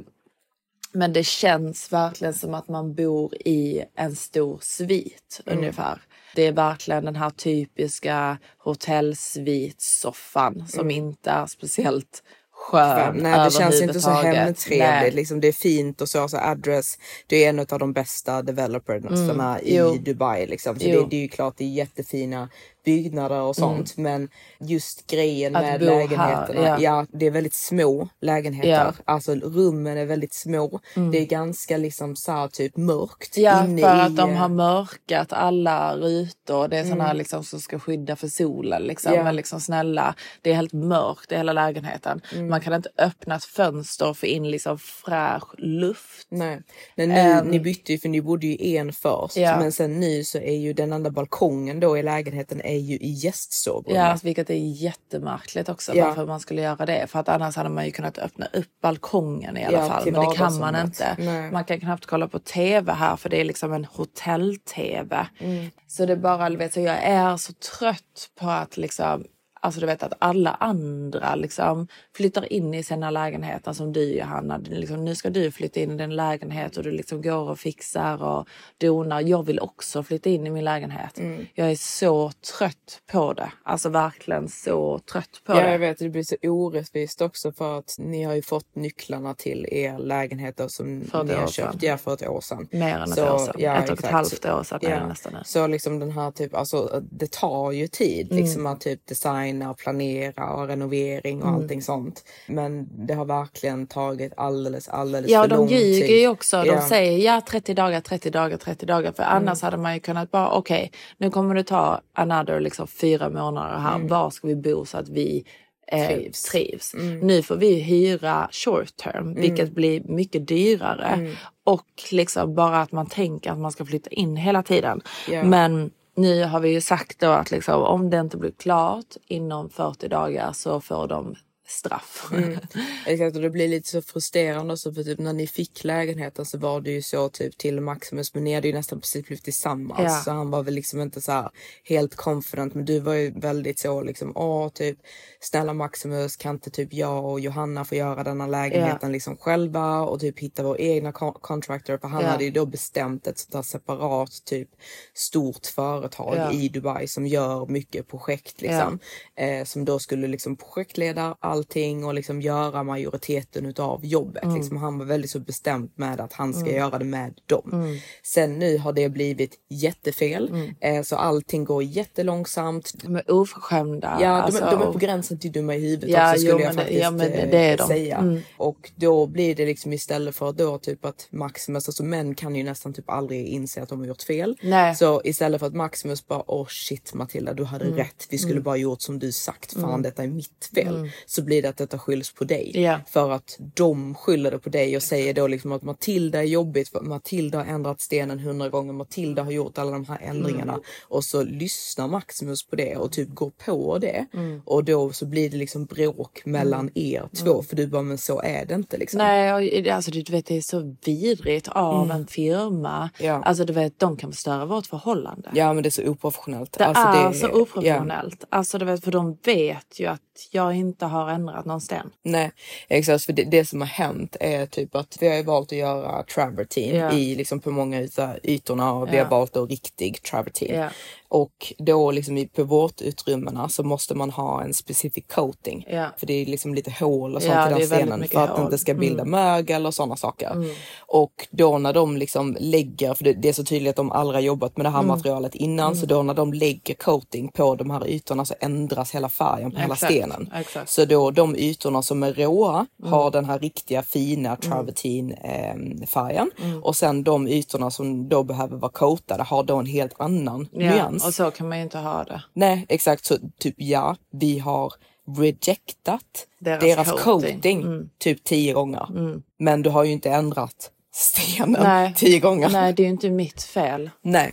men det känns verkligen som att man bor i en stor svit Mm. ungefär. Det är verkligen den här typiska hotellsvitsoffan som Mm. inte är speciellt skön Nej, det känns inte så hemtrevligt. Liksom, det är fint och så. så Address, det är en av de bästa developerna Mm, i jo. Dubai. Liksom. Så det, det är ju klart, det är jättefina byggnader och sånt. Men just grejen Att med bo här, lägenheterna. ja. ja. det är väldigt små lägenheter. Ja. Alltså rummen är väldigt små. Mm. Det är ganska liksom så här, typ mörkt Ja, inne för i... att de har mörkat alla rutor. Det är här Mm. liksom som ska skydda för solen. Liksom. Ja. Men liksom snälla, det är helt mörkt i hela lägenheten. Mm. Man kan inte öppna ett fönster och få in liksom fräsch luft. Nej. Men nu, Ehm, ni bytte ju för ni bodde ju en först. Men sen nu så är ju den andra balkongen då i lägenheten är ju i gästsovrummet. Ja, vilket är jättemärkligt också Ja. varför man skulle göra det. För att annars hade man ju kunnat öppna upp balkongen i alla Ja, fall. Men det kan man inte. Nej. Man kan knappt kolla på tv här för det är liksom en hotell-tv. Mm. Så det är bara, vet, så jag är så trött på att liksom Alltså du vet att alla andra liksom flyttar in i sina lägenheter som du Johanna. Liksom, nu ska du flytta in i din lägenhet och du liksom går och fixar och donar. Jag vill också flytta in i min lägenhet. Mm. Jag är så trött på det. Alltså verkligen så trött på Ja, det. jag vet. Det blir så orättvist också för att ni har ju fått nycklarna till er lägenheter som För ett ni har köpt. Ja, för ett år sedan. Mer än ett Så, år sedan. Ja, ett och ett halvt år sedan Ja. nästan nu. Så liksom den här typ, alltså det tar ju tid Mm. liksom att typ designa och planera och renovering och Mm. allting sånt. Men det har verkligen tagit alldeles, alldeles Ja, för de lång ljuger tid. ju också. De Ja. säger ja 30 dagar, 30 dagar, 30 dagar. För Mm. annars hade man ju kunnat bara okej, nu kommer det ta another liksom fyra månader här. Mm. Var ska vi bo så att vi eh, Trivs. trivs? Mm. Nu får vi hyra short term, vilket blir mycket dyrare. Mm. Och liksom bara att man tänker att man ska flytta in hela tiden. Ja. Men nu har vi ju sagt då att liksom, om det inte blir klart inom 40 dagar så får de straff. Mm. Exakt och det blir lite så frustrerande också för typ när ni fick lägenheten så var det ju så typ till Maximus men ni hade ju nästan precis blivit tillsammans Ja. så han var väl liksom inte så här helt confident men du var ju väldigt så liksom åh typ snälla Maximus kan inte typ jag och Johanna få göra denna lägenheten liksom själva och typ hitta vår egna con- contractor för han Ja. hade ju då bestämt ett sånt här separat typ stort företag Ja. i Dubai som gör mycket projekt liksom eh, som då skulle liksom projektleda allting och liksom göra majoriteten utav jobbet. Mm. Liksom, han var väldigt så bestämt med att han ska Mm. göra det med dem. Mm. Sen nu har det blivit jättefel Mm. eh, så allting går jättelångsamt. De är oförskämda. Ja, de, alltså, de är på gränsen till dumma i huvudet Ja, också skulle jo, jag det- faktiskt ja, eh, det är de. säga. Mm. Och då blir det liksom istället för då typ att Maximus, alltså män kan ju nästan typ aldrig inse att de har gjort fel. Nej. Så istället för att Maximus bara åh shit Matilda du hade Mm. rätt, vi skulle bara gjort som du sagt, fan detta är mitt fel. Så blir det att detta skylls på dig. Ja. För att de skyller det på dig och säger då liksom att Matilda är jobbigt, för Matilda har ändrat stenen hundra gånger, Matilda har gjort alla de här ändringarna. Mm. Och så lyssnar Maximus på det och typ går på det. Mm. Och då så blir det liksom bråk mellan Mm. er två. Mm. För du bara, men så är det inte liksom. Nej, alltså du vet det är så vidrigt av Mm. en firma. Ja. Alltså du vet, de kan förstöra vårt förhållande. Ja men det är så oprofessionellt. Det Alltså, är det- så oprofessionellt. Alltså du vet, för de vet ju att jag inte har ändrat någon sten. Nej, exakt. För det, det som har hänt är typ att vi har valt att göra travertine Ja. i liksom på många utav ytorna och vi Ja. har valt då riktig travertine. Och då liksom i pivotutrymmena så måste man ha en specific coating. Ja. För det är liksom lite hål och sånt Ja, i den stenen för att det inte ska bilda Mm. mögel och sådana saker. Mm. Och då när de liksom lägger, för det, det är så tydligt att de aldrig har jobbat med det här Mm. materialet innan, Mm. så då när de lägger coating på de här ytorna så ändras hela färgen på hela Exakt, stenen. exakt. Så då de ytorna som är råa Mm. har den här riktiga fina travertine eh, färgen Mm. och sen de ytorna som då behöver vara coatade har då en helt annan Ja, nyans. Och så kan man ju inte ha det. Nej exakt, så typ ja, vi har rejectat Deras deras, coating. coating, Mm. typ tio gånger. Mm. Men du har ju inte ändrat stenen Nej. tio gånger. Nej, det är ju inte mitt fel. Nej.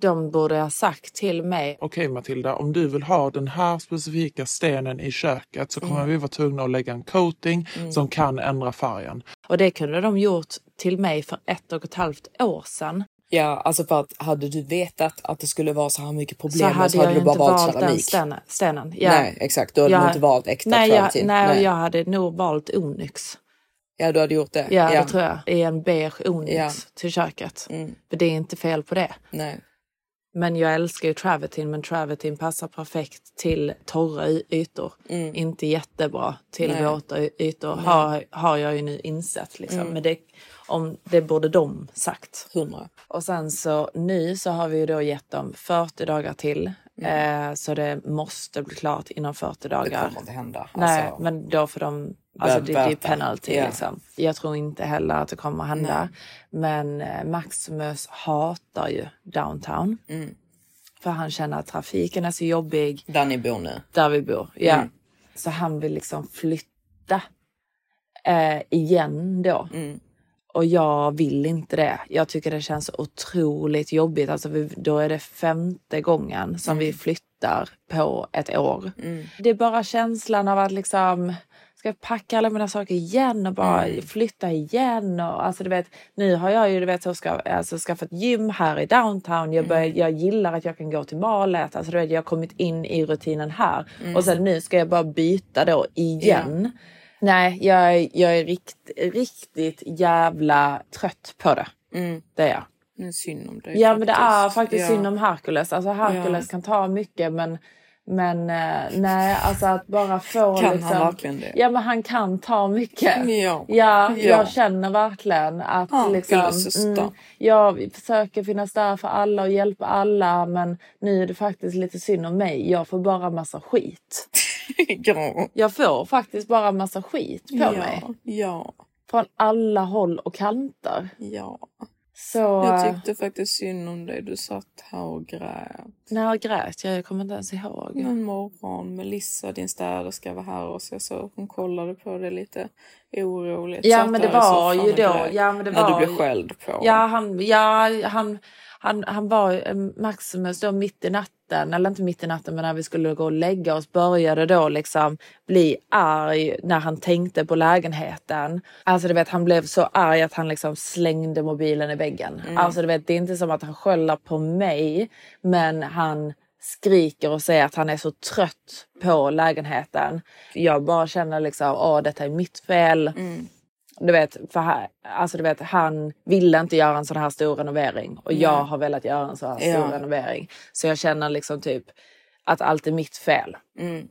De borde ha sagt till mig. Okej Matilda, om du vill ha den här specifika stenen i köket så kommer Mm. vi vara tvungna att lägga en coating Mm. som kan ändra färgen. Och det kunde de gjort till mig för ett och ett halvt år sedan. Ja, alltså för att hade du vetat att det skulle vara så här mycket problem så hade så hade du bara valt valt keramik. stenen. stenen. Ja. Nej, exakt. Då hade Jag- du inte valt äkta nej, jag, nej, Nej. jag hade nog valt onyx. Ja, du hade gjort det. Ja, det tror jag. I en beige onyx Ja. till köket. Mm. För det är inte fel på det. Nej. Men jag älskar ju travertine, men travertine passar perfekt till torra ytor. Mm. Inte jättebra till Nej. våta ytor, har, har jag ju nu insett. Liksom. Mm. Men det, om, det borde de sagt. Hundra. Och sen så nu så har vi ju då gett dem 40 dagar till. Eh, så det måste bli klart inom 40 dagar. Mm. Det kommer inte hända. Nej, Alltså, men då får de... Alltså det, det är penalty Ja. liksom. Jag tror inte heller att det kommer att hända. Men eh, Maximus hatar ju downtown. Mm. För han känner att trafiken är så jobbig. Där ni bor nu? Där vi bor, ja. Mm. Så han vill liksom flytta eh, igen då. Mm. Och jag vill inte det. Jag tycker det känns otroligt jobbigt. Alltså vi, då är det femte gången som vi flyttar på ett år. Mm. Det är bara känslan av att liksom ska jag packa alla mina saker igen och bara Mm. flytta igen. Och, alltså, du vet, nu har jag ju du vet, så ska, alltså, skaffat gym här i downtown. Jag, börjar, jag gillar att jag kan gå till malet. Alltså, du vet, jag har kommit in i rutinen här. Mm. Och sen nu ska jag bara byta då igen. Nej, jag, är- jag är rikt, riktigt jävla trött på det. Mm. Det är jag. Är synd om dig. Ja men det är faktiskt Ja. synd om Hercules. Alltså Hercules Ja. kan ta mycket men men eh, nej, alltså att bara få Kan han liksom... verkligen det? Ja men han kan ta mycket. Ja. Ja, Ja. jag känner verkligen att Ja, liksom... gullsyster. jag försöker finnas där för alla och hjälpa alla men nu är det faktiskt lite synd om mig. Jag får bara massa skit. ja. Jag får faktiskt bara massa skit på ja. mig. Ja. Från alla håll och kanter. Ja. Så... Jag eh, tyckte faktiskt synd om dig. Du satt här och grät. När grät jag? Jag kommer inte ens ihåg. En morgon. Melissa, din städerska, var här och så jag så hon kollade på det lite oroligt. Ja men det var ju då. Ja, men det När var du blev skälld på. Ja han, ja, han, han, han var eh, Maximus då mitt i natten, eller inte mitt i natten men när vi skulle gå och lägga oss började då liksom bli arg när han tänkte på lägenheten. Alltså du vet han blev så arg att han liksom slängde mobilen i väggen. Mm. Alltså du vet det är inte som att han skäller på mig men han skriker och säger att han är så trött på lägenheten. Jag bara känner liksom, åh detta är mitt fel. Mm. Du vet, för här, alltså du vet, han ville inte göra en sån här stor renovering och jag Nej. har velat göra en sån här Ja. stor renovering. Så jag känner liksom typ att allt är mitt fel. Mm.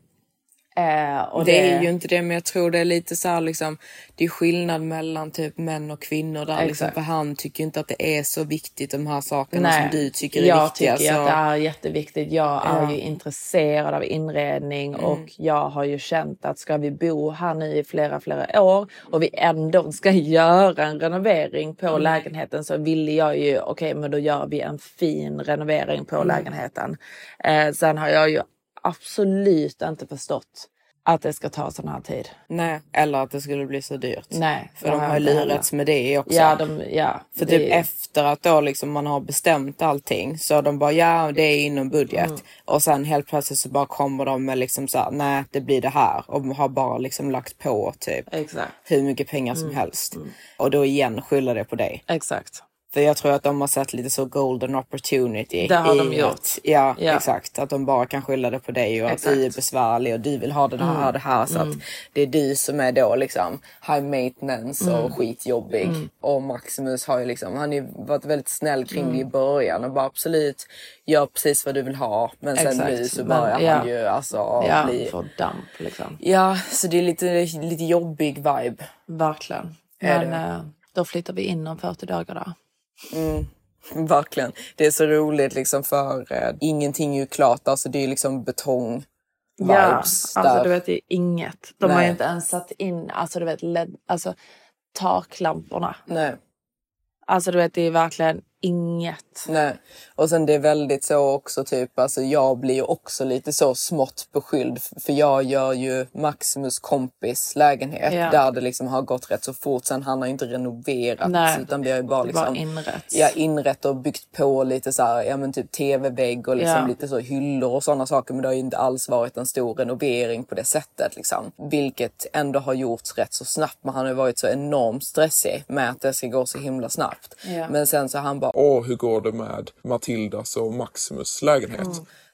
Eh, och det, är ju inte det men jag tror det är lite så här liksom Det är skillnad mellan typ män och kvinnor där liksom, för han tycker inte att det är så viktigt de här sakerna Nej, som du tycker är jag viktiga. tycker så... att det är jätteviktigt. Jag är Ja. ju intresserad av inredning Mm. och jag har ju känt att ska vi bo här nu i flera, flera år och vi ändå ska göra en renovering på Mm. lägenheten så ville jag ju, okej men då gör vi en fin renovering på Mm. lägenheten. Eh, sen har jag ju absolut inte förstått att det ska ta sån här tid. Nej, eller att det skulle bli så dyrt. Nej, För de har lurats med det också. Ja, de, ja, För det- typ efter att då liksom man har bestämt allting så de bara ja det är inom budget. Mm. Och sen helt plötsligt så bara kommer de med liksom så här, nej det blir det här. Och har bara liksom lagt på typ Exakt. hur mycket pengar som Mm. helst. Och då igen skyller det på dig. Exakt. För jag tror att de har sett lite så golden opportunity. Det har i de gjort. Att, ja, Ja. exakt. Att de bara kan skylla det på dig och att Exakt. du är besvärlig och du vill ha det här Mm. och det här. Så Mm. att det är du som är då liksom high maintenance och Mm. skitjobbig. Mm. Och Maximus har ju liksom, han har ju varit väldigt snäll kring Mm. det i början och bara absolut gör precis vad du vill ha. Men sen Exakt. nu så Men, börjar ja. han ju alltså Ja, bli... får damp liksom. Ja, så det är lite, lite jobbig vibe. Verkligen. Men eh, då flyttar vi in om 40 dagar då. Mm, verkligen. Det är så roligt liksom för eh, ingenting är ju klart. Alltså det är liksom betong Ja, vibes alltså där. du vet det är inget. De har Nej. ju inte ens satt in, alltså du vet, LED, alltså taklamporna. Nej. Alltså du vet det är verkligen inget. Nej. Och sen det är väldigt så också typ, alltså jag blir ju också lite så smått beskylld f- för jag gör ju Maximus kompis lägenhet Ja. där det liksom har gått rätt så fort. Sen han har ju inte renoverat Nej. utan vi har ju bara är bara liksom inrett. Ja, inrett och byggt på lite så här, ja men typ tv-vägg och liksom Ja. lite så hyllor och sådana saker. Men det har ju inte alls varit en stor renovering på det sättet liksom. Vilket ändå har gjorts rätt så snabbt. Men han har ju varit så enormt stressig med att det ska gå så himla snabbt. Ja. Men sen så har han bara Åh, hur går det med Matildas och Maximus lägenhet?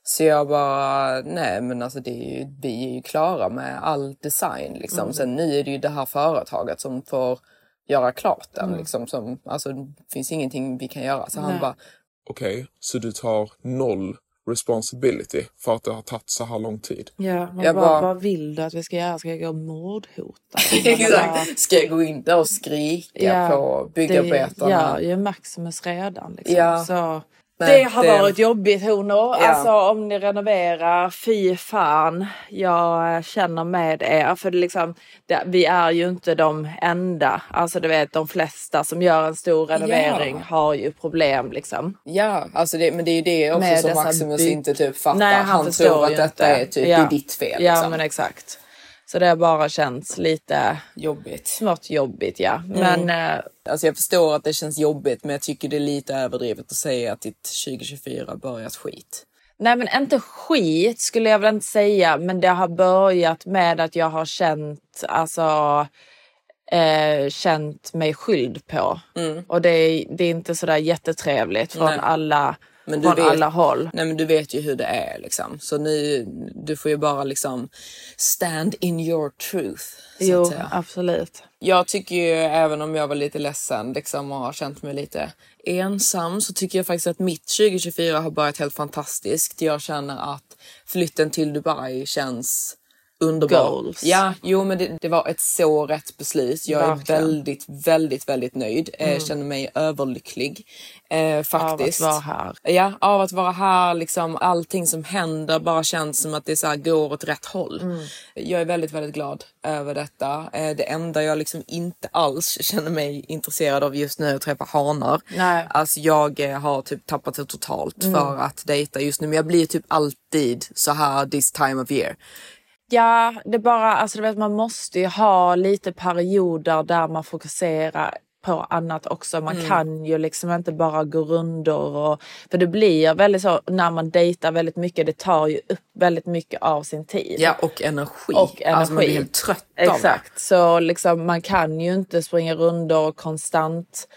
Så jag bara, nej men alltså det är ju, vi är ju klara med all design liksom. Mm. Sen nu är det ju det här företaget som får göra klart den Mm. liksom. Som, alltså det finns ingenting vi kan göra. Så han Nej. bara, Okej, så du tar noll responsibility för att det har tagit så här lång tid? Ja, men Jag vad, bara- vad vill du att vi ska göra? Ska jag gå och mordhota? exakt. Ska jag gå in där och skrika på byggarbetarna? Det gör ju Maximus redan. Liksom. Ja. Så Nej, det har det- varit jobbigt honor. Ja. Alltså om ni renoverar, fy fan. Jag känner med er. För det liksom, det, vi är ju inte de enda. Alltså du vet de flesta som gör en stor renovering Ja. har ju problem liksom. Ja, alltså det, men det är ju det också Med som Maximus bygg- inte typ fattar. Nej, han han tror att detta inte. är typ Ja. ditt fel. Ja liksom. men exakt. Så det har bara känts lite jobbigt. Smått jobbigt ja. Men Mm. eh, Alltså jag förstår att det känns jobbigt men jag tycker det är lite överdrivet att säga att ditt 2024 börjat skit. Nej men inte skit skulle jag väl inte säga men det har börjat med att jag har känt alltså eh, känt mig skyldig på. Och det är, det är inte sådär jättetrevligt från Nej. alla Men du från vet, alla håll. Nej men du vet ju hur det är liksom. Så nu, du får ju bara liksom stand in your truth. Jo, absolut. Jag tycker ju, även om jag var lite ledsen liksom, och har känt mig lite ensam, så tycker jag faktiskt att mitt 2024 har börjat helt fantastiskt. Jag känner att flytten till Dubai känns underbar. Goals. Ja, jo men det, det var ett så rätt beslut. Jag är Verkligen. väldigt, väldigt, väldigt nöjd. Eh, Mm. känner mig överlycklig. Eh, faktiskt. vara här. Ja, av att vara här. Liksom, allting som händer bara känns som att det så här går åt rätt håll. Mm. Jag är väldigt, väldigt glad över detta. Eh, Det enda jag liksom inte alls känner mig intresserad av just nu är att träffa hanar. Nej. Alltså jag eh, har typ tappat det totalt Mm. för att dejta just nu. Men jag blir typ alltid så här this time of year. Ja, det bara, alltså du vet man måste ju ha lite perioder där man fokuserar på annat också. Man Mm. kan ju liksom inte bara gå rundor och för det blir väldigt så när man dejtar väldigt mycket. Det tar ju upp väldigt mycket av sin tid. Ja, och energi. Och energi. Alltså man blir helt trött av det. Exakt, så liksom man kan ju inte springa rundor och konstant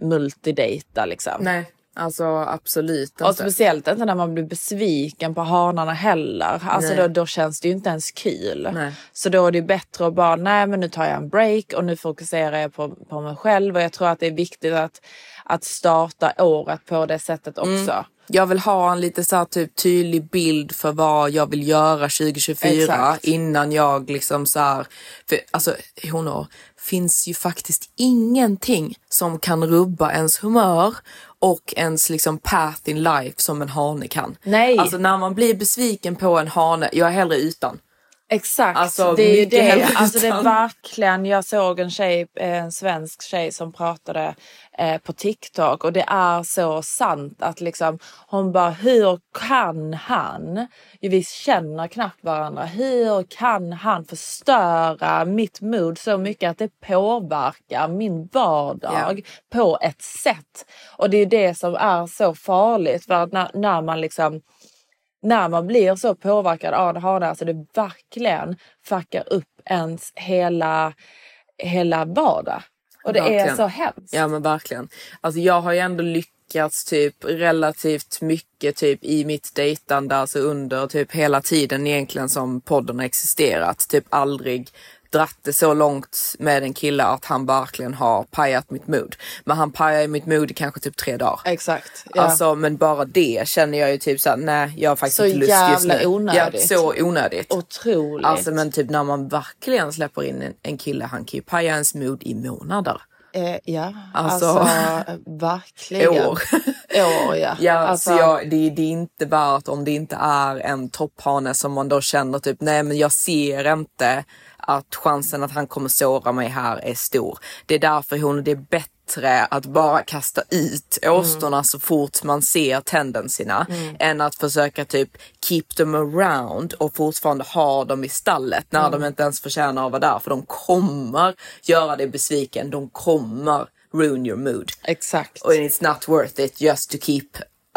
multidejta liksom. Nej, alltså absolut Och inte. speciellt inte när man blir besviken på hanarna heller. Alltså då, då känns det ju inte ens kul. Nej. Så då är det bättre att bara, nej men nu tar jag en break och nu fokuserar jag på, på mig själv. Och jag tror att det är viktigt att, att starta året på det sättet också. Mm. Jag vill ha en lite så typ tydlig bild för vad jag vill göra 2024 Exakt. innan jag liksom så här, för alltså honor, finns ju faktiskt ingenting som kan rubba ens humör och ens liksom path in life som en hane kan. Nej. Alltså när man blir besviken på en hane, jag är hellre utan. Exakt, Alltså, det är ju det. Alltså det är verkligen, jag såg en tjej, eh, en svensk tjej som pratade eh, på TikTok och det är så sant att liksom hon bara hur kan han, vi känner knappt varandra, hur kan han förstöra mitt mood så mycket att det påverkar min vardag på ett sätt. Och det är det som är så farligt för att när, när man liksom när man blir så påverkad av det här, alltså det verkligen fuckar upp ens hela, hela vardag. Och det är Verkligen. så hemskt. Ja men verkligen. Alltså jag har ju ändå lyckats typ relativt mycket typ i mitt dejtande, alltså under typ hela tiden egentligen som podden har existerat. Typ aldrig dratt det så långt med en kille att han verkligen har pajat mitt mood. Men han pajar ju mitt mood i kanske typ tre dagar. Exakt. Ja. Alltså men bara det känner jag ju typ såhär, nej jag har faktiskt Så inte lust just jävla nu. onödigt. Ja, så onödigt. Otroligt. Alltså men typ när man verkligen släpper in en, en kille, han kan ju paja ens mood i månader. Eh, ja, Alltså- alltså, verkligen. År. År ja. Ja, alltså, så jag, det, det är inte värt om det inte är en topphane som man då känner typ, nej men jag ser inte att chansen att han kommer såra mig här är stor. Det är därför hon, det är bättre att bara kasta ut åstorna så fort man ser tendenserna Mm. än att försöka typ keep them around och fortfarande ha dem i stallet när Mm. de inte ens förtjänar att vara där. För de kommer göra dig besviken. De kommer ruin your mood. Exakt. Och it's not worth it just to keep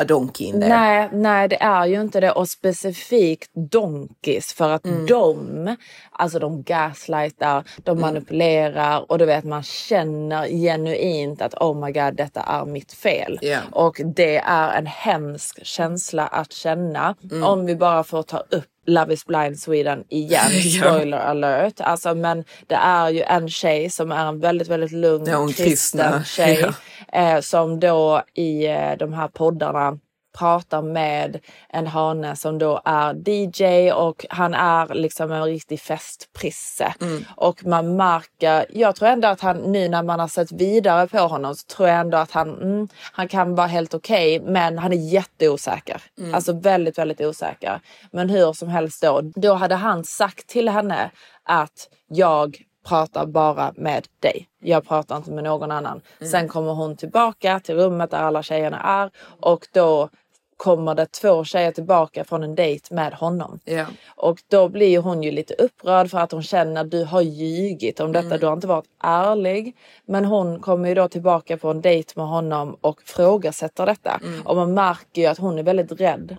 a donkey in there. Nej, nej, det är ju inte det. Och specifikt donkis för att Mm. de, alltså de gaslightar, de Mm. manipulerar och du vet man känner genuint att oh my god detta är mitt fel. Ja. Och det är en hemsk känsla att känna. Mm. Om vi bara får ta upp Love is blind Sweden igen, spoiler alert. Alltså, men det är ju en tjej som är en väldigt, väldigt lugn kristen kristna. tjej eh, som då i eh, de här poddarna pratar med en hane som då är DJ och han är liksom en riktig festprisse. Mm. Och man märker, jag tror ändå att han nu när man har sett vidare på honom så tror jag ändå att han, mm, han kan vara helt okej men han är jätteosäker. Mm. Alltså väldigt, väldigt osäker. Men hur som helst då, då hade han sagt till henne att jag pratar bara med dig. Jag pratar inte med någon annan. Mm. Sen kommer hon tillbaka till rummet där alla tjejerna är och då kommer det två tjejer tillbaka från en dejt med honom. Ja. Och då blir hon ju lite upprörd för att hon känner att du har ljugit om detta. Mm. Du har inte varit ärlig. Men hon kommer ju då tillbaka på en dejt med honom och frågasätter detta. Mm. Och man märker ju att hon är väldigt rädd.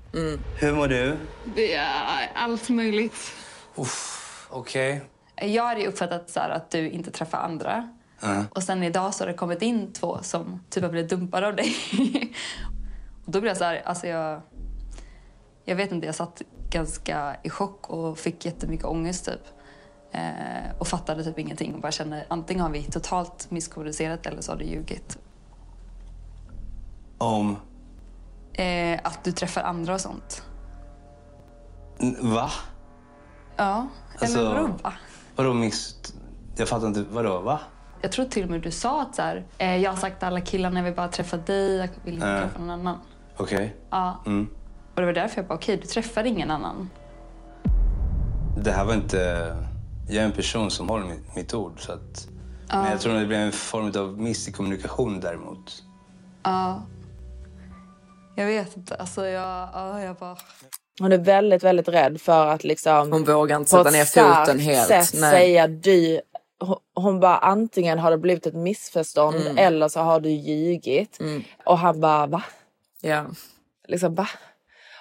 Hur mår du? Det är allt möjligt. Okej. Jag hade ju uppfattat så att du inte träffar andra. Ja. Och sen idag så har det kommit in två som typ har blivit dumpade av dig. och då blev jag så här, alltså jag... Jag vet inte, jag satt ganska i chock och fick jättemycket ångest typ. Eh, och fattade typ ingenting och bara kände antingen har vi totalt misskommunicerat eller så har du ljugit. Om... Eh, att du träffar andra och sånt. Va? Ja, Alltså- eller vadå va? Vadå miss... Jag fattar inte. Vadå, va? Jag tror till och med du sa att så här, eh, jag har sagt till alla killarna jag vill bara träffa dig, jag vill inte Ja. träffa någon annan. Okej. Ja, Mm. och det var därför jag bara okej, du träffar ingen annan. Det här var inte... Jag är en person som håller mitt, mitt ord. Så att... Men jag tror att det blev en form av miss i kommunikation däremot. Ja. Jag vet inte, alltså jag, ja, jag bara... Hon är väldigt, väldigt rädd för att liksom Hon vågar inte sätta ner foten helt. sätt Nej. säga du. Hon- Hon bara antingen har det blivit ett missförstånd Mm. eller så har du ljugit. Mm. Och han bara va? Ja. Liksom va?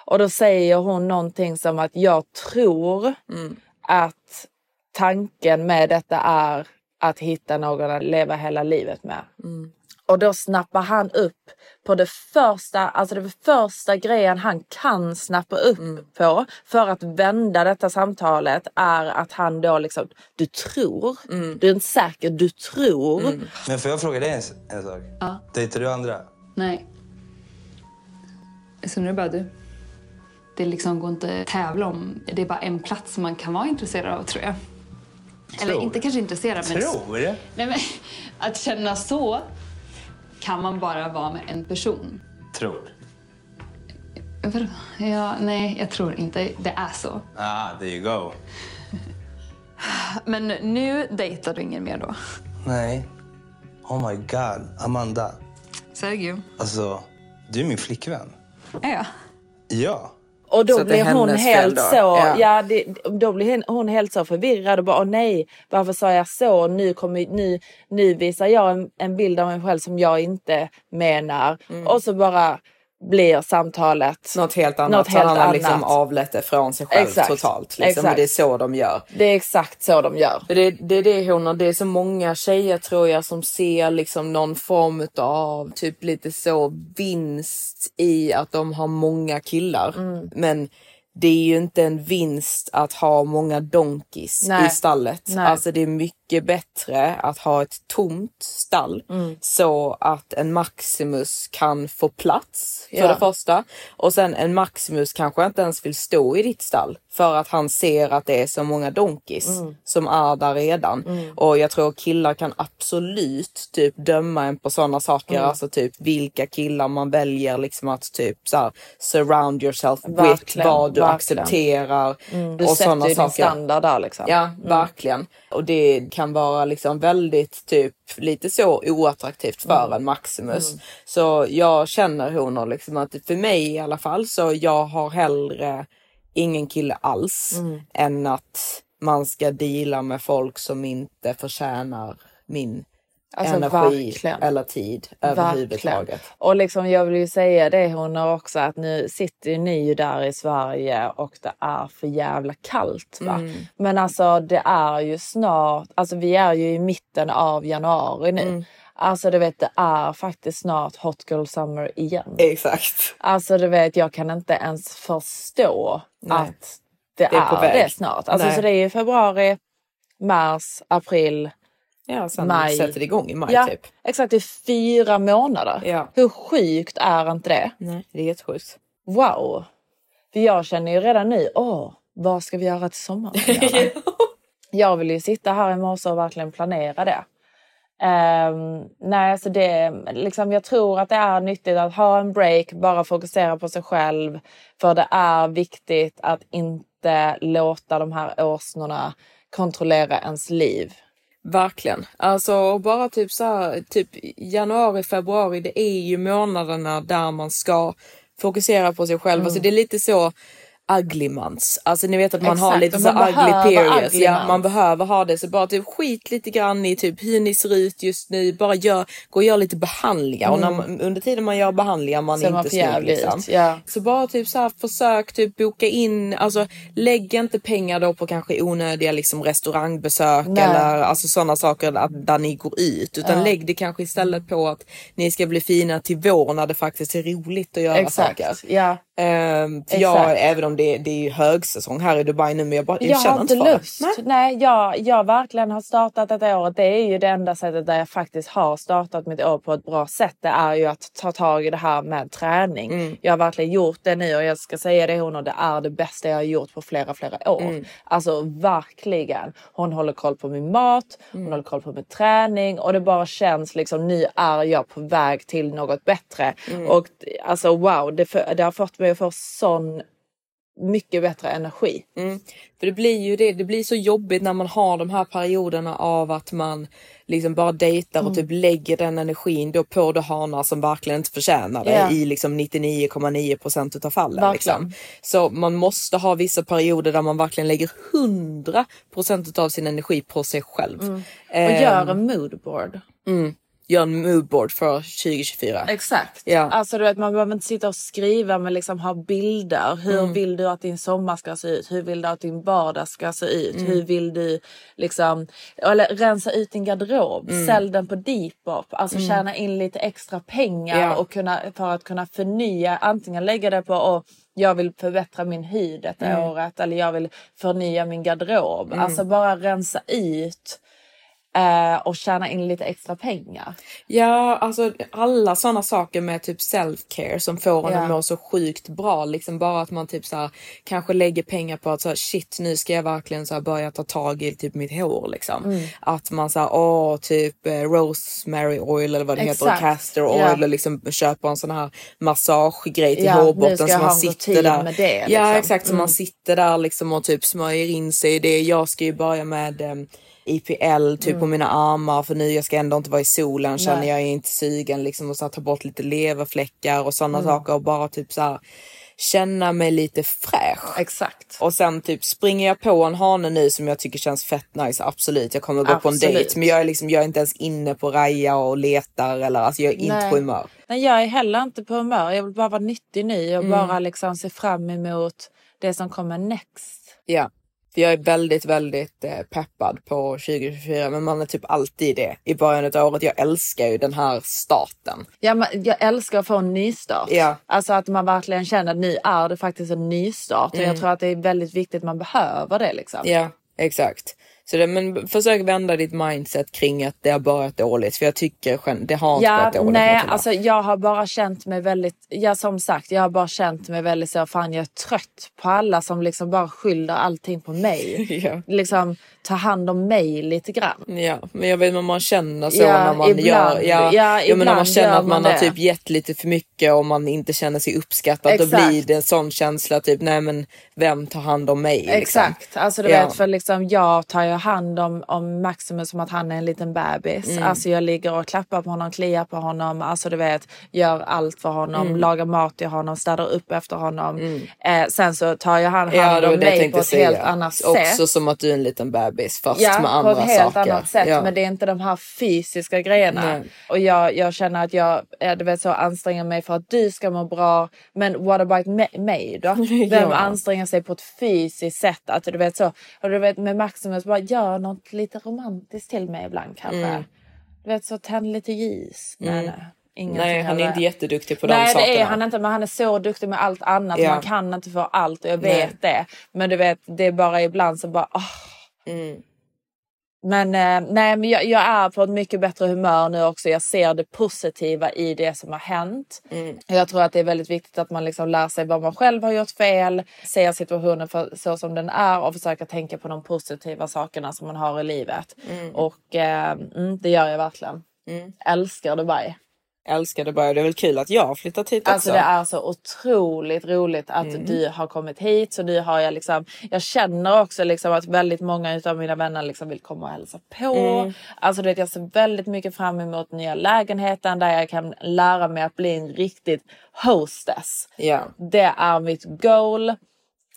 Och då säger hon någonting som att jag tror Mm. att tanken med detta är att hitta någon att leva hela livet med. Mm. Och då snappar han upp på det första, alltså det första grejen han kan snappa upp Mm. på för att vända detta samtalet är att han då liksom, du tror, Mm. du är inte säker, du tror. Men får jag fråga dig en, en sak? Ja. Dejtar du andra? Nej. Så nu är det bara du. Det liksom går inte att tävla om. Det är bara en plats som man kan vara intresserad av tror jag. Eller Tror. inte kanske intresserad men... Tror? Nej, men att känna så kan man bara vara med en person. Tror. Ja, nej, jag tror inte det är så. Ah, there you go. Men nu dejtar du ingen mer då? Nej. Oh my god. Amanda. Sergio? Alltså, du är min flickvän. Är jag? Ja. Och då blir hon helt då? så, Ja. ja. det, då blir hon helt så förvirrad och bara åh nej, varför sa jag så? Nu, kommer, nu, nu visar jag en, en bild av mig själv som jag inte menar. Och så bara blir samtalet Något helt annat. Något så helt han har liksom avlett det från sig själv Exakt. totalt. Liksom. Exakt. Det är så de gör. Det är exakt så de gör. Det, det är det hon och det är så många tjejer tror jag som ser liksom någon form av typ lite så vinst i att de har många killar. Mm. Men det är ju inte en vinst att ha många donkis Nej. i stallet. Nej. Alltså det är mycket bättre att ha ett tomt stall Mm. så att en Maximus kan få plats för Ja. det första. Och sen en Maximus kanske inte ens vill stå i ditt stall för att han ser att det är så många donkis Mm. som är där redan. Mm. Och jag tror killar kan absolut typ döma en på sådana saker. Mm. Alltså typ vilka killar man väljer liksom att typ så här, surround yourself with Verkligen, vad du verkligen. accepterar. Mm. Du och sätter sådana ju din saker. standard där liksom. Ja, Mm. verkligen. Och det kan vara liksom väldigt typ lite så oattraktivt för Mm. en Maximus. Mm. Så jag känner honor liksom att för mig i alla fall så jag har hellre ingen kille alls Mm. än att man ska deala med folk som inte förtjänar min Alltså, energi verkligen. eller tid överhuvudtaget. Och liksom jag vill ju säga det hon har också att nu sitter ju ni ju där i Sverige och det är för jävla kallt va. Mm. Men alltså det är ju snart, alltså vi är ju i mitten av januari nu. Mm. Alltså du vet det är faktiskt snart Hot Girl Summer igen. Exakt. Alltså du vet jag kan inte ens förstå Nej. att det, Det är är, det snart. Alltså Nej. så det är ju februari, mars, april, Ja, sen maj. sätter igång i maj ja, typ. Exakt, det är fyra månader. Ja. Hur sjukt är inte det? Nej, det är jättesjukt. Wow! För jag känner ju redan nu, åh, vad ska vi göra till sommaren? jag vill ju sitta här i morse och verkligen planera det. Ehm, nej, alltså det, liksom, jag tror att det är nyttigt att ha en break, bara fokusera på sig själv. För det är viktigt att inte låta de här åsnorna kontrollera ens liv. Verkligen. Alltså bara typ så här, typ januari, februari, det är ju månaderna där man ska fokusera på sig själv. Mm. Alltså det är lite så ugly months. Alltså ni vet att man har Exakt, lite och så ugly periods. ugly ja, months. man behöver ha det. Så bara typ skit lite grann i typ hur ni ser ut just nu. Bara gör, gå och gör lite behandlingar. Och Mm. man, under tiden man gör behandlingar man Ser är man inte snygg. Liksom. ja. Så bara typ så här, försök typ boka in, alltså lägg inte pengar då på kanske onödiga liksom restaurangbesök Nej. eller alltså sådana saker där, där ni går ut. Utan Ja. lägg det kanske istället på att ni ska bli fina till vår när det faktiskt är roligt att göra Exakt, saker. ja. Exakt. jag, även om det, det är högsäsong här i Dubai nu men jag, bara, jag, Jag känner inte för det. lust. Nej, jag, jag verkligen har startat detta året. Det är ju det enda sättet där jag faktiskt har startat mitt år på ett bra sätt. Det är ju att ta tag i det här med träning. Mm. Jag har verkligen gjort det nu och jag ska säga det hon och det är det bästa jag har gjort på flera, flera år. Mm. Alltså verkligen. Hon håller koll på min mat, hon Mm. håller koll på min träning och det bara känns liksom nu är jag på väg till något bättre. Mm. Och alltså wow, det, för, det har fått mig att få sån mycket bättre energi. Mm. För det blir ju det, det blir så jobbigt när man har de här perioderna av att man liksom bara dejtar och Mm. typ lägger den energin då på det hanar som verkligen inte förtjänar det Ja. i liksom 99,9 procent utav fallen. Liksom. Så man måste ha vissa perioder där man verkligen lägger 100 procent utav sin energi på sig själv. Mm. Och Ehm, gör en moodboard. Mm, gör en moodboard för 2024. Exakt. Ja. Alltså du vet man behöver inte sitta och skriva men liksom ha bilder. Hur Mm. vill du att din sommar ska se ut? Hur vill du att din vardag ska se ut? Mm. Hur vill du liksom eller rensa ut din garderob? Mm. Sälj den på Depop. Alltså Mm. tjäna in lite extra pengar Ja. och kunna, för att kunna förnya. Antingen lägga det på och jag vill förbättra min hy detta Mm. året eller jag vill förnya min garderob. Mm. Alltså bara rensa ut eh, och tjäna in lite extra pengar. Ja, alltså alla sådana saker med typ self-care som får en Ja. att må så sjukt bra. Liksom bara att man typ så här, kanske lägger pengar på att så här, shit nu ska jag verkligen så här, börja ta tag i typ mitt hår liksom. Mm. Att man säger åh typ eh, rosemary oil eller vad det heter, Exakt. castor oil Ja. och liksom köper en sån här massagegrej till Ja, hårbotten så man sitter där. med det, Ja liksom. exakt, så Mm. man sitter där liksom och typ smörjer in sig i det. Jag ska ju börja med eh, IPL typ Mm. på mina armar för nu jag ska ändå inte vara i solen känner Nej. jag är inte sugen liksom och så här, ta bort lite leverfläckar och sådana Mm. saker och bara typ så här känna mig lite fräsch. Exakt. Och sen typ springer jag på en hane nu som jag tycker känns fett nice, absolut. Jag kommer gå på en Absolut. dejt men jag är liksom, jag är inte ens inne på Raja och letar eller alltså jag är inte Nej. på humör. Nej, jag är heller inte på humör. Jag vill bara vara nyttig nu och Mm. bara liksom se fram emot det som kommer next. Ja, för jag är väldigt, väldigt eh, peppad på 2024 men man är typ alltid det i början av året. Jag älskar ju den här starten. Ja, men jag älskar att få en nystart. Ja. Alltså att man verkligen känner att nu är det faktiskt en nystart. Och Mm. jag tror att det är väldigt viktigt, man behöver det liksom. Ja, exakt. Så det, men försök vända ditt mindset kring att det har börjat dåligt för jag tycker det har inte Ja, börjat dåligt. nej, Matilda. alltså jag har bara känt mig väldigt, ja som sagt, jag har bara känt mig väldigt så, fan jag är trött på alla som liksom bara skyller allting på mig. Ja. Liksom ta hand om mig lite grann. Ja, men jag vet när man känner så Ja, när man ibland. gör, ja, Ja, ja, men när man känner att man man har typ gett lite för mycket och man inte känner sig uppskattad, då Exakt. blir det en sån känsla typ, nej men vem tar hand om mig? liksom? Exakt, alltså du Ja. vet för liksom jag tar ju hand om, om Maximus som att han är en liten bebis. Mm. Alltså jag ligger och klappar på honom, kliar på honom, alltså du vet gör allt för honom, Mm. lagar mat till honom, städar upp efter honom. Eh, sen så tar han hand Ja, var om jag mig på ett säga. helt annat sätt. Också som att du är en liten bebis fast Ja, med andra på ett helt saker. annat sätt. Ja. Men det är inte de här fysiska grejerna. Nej. Och jag, jag känner att jag eh, du vet, så anstränger mig för att du ska må bra. Men what about mig då? Vem Ja. anstränger sig på ett fysiskt sätt? Att du vet så. Och du vet med Maximus bara gör något lite romantiskt till mig ibland kanske. Mm. Du vet så tänd lite ljus. Nej, Mm. nej. Ingenting Nej, han är inte jätteduktig på de Nej sakerna. det är han inte men han är så duktig med allt annat. Ja. Man kan inte få allt och jag vet Nej. det. Men du vet det är bara ibland så bara åh. Mm. Men, eh, nej, men jag, jag är på ett mycket bättre humör nu också. Jag ser det positiva i det som har hänt. Mm. Jag tror att det är väldigt viktigt att man liksom lär sig vad man själv har gjort fel, ser situationen för, så som den är och försöker tänka på de positiva sakerna som man har i livet. Mm. Och eh, mm, det gör jag verkligen. Mm. Älskar Dubai. Älskar Dubai. Det är väl kul att jag har flyttat hit Alltså också. det är så otroligt roligt att Mm. du har kommit hit. Så nu har jag liksom, jag känner också liksom att väldigt många av mina vänner liksom vill komma och hälsa på. Mm. Alltså det, jag ser väldigt mycket fram emot nya lägenheten där jag kan lära mig att bli en riktigt hostess. Ja. Det är mitt goal.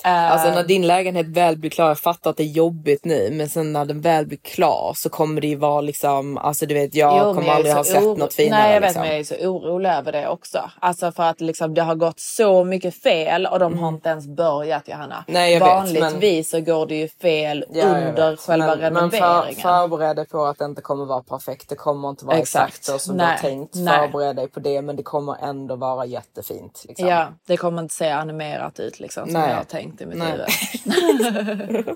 Eh, Alltså när din lägenhet väl blir klar, jag fattar att det är jobbigt nu men sen när den väl blir klar så kommer det ju vara liksom, alltså du vet jag Jo, men kommer jag aldrig ha sett oro- något finare. Nej jag vet liksom. men jag är så orolig över det också. Alltså för att liksom det har gått så mycket fel och de har inte ens börjat Johanna. Mm. Nej, jag vet, Vanligtvis så går det ju fel Ja, under själva men, Men renoveringen. för, förbered dig på att det inte kommer vara perfekt. Det kommer inte vara exakt, Exakt. så som Nej, du har tänkt. nej. Förbered dig på det men det kommer ändå vara jättefint. Liksom. Ja, det kommer inte se animerat ut liksom som Nej. jag har tänkt i mitt Nej. huvud.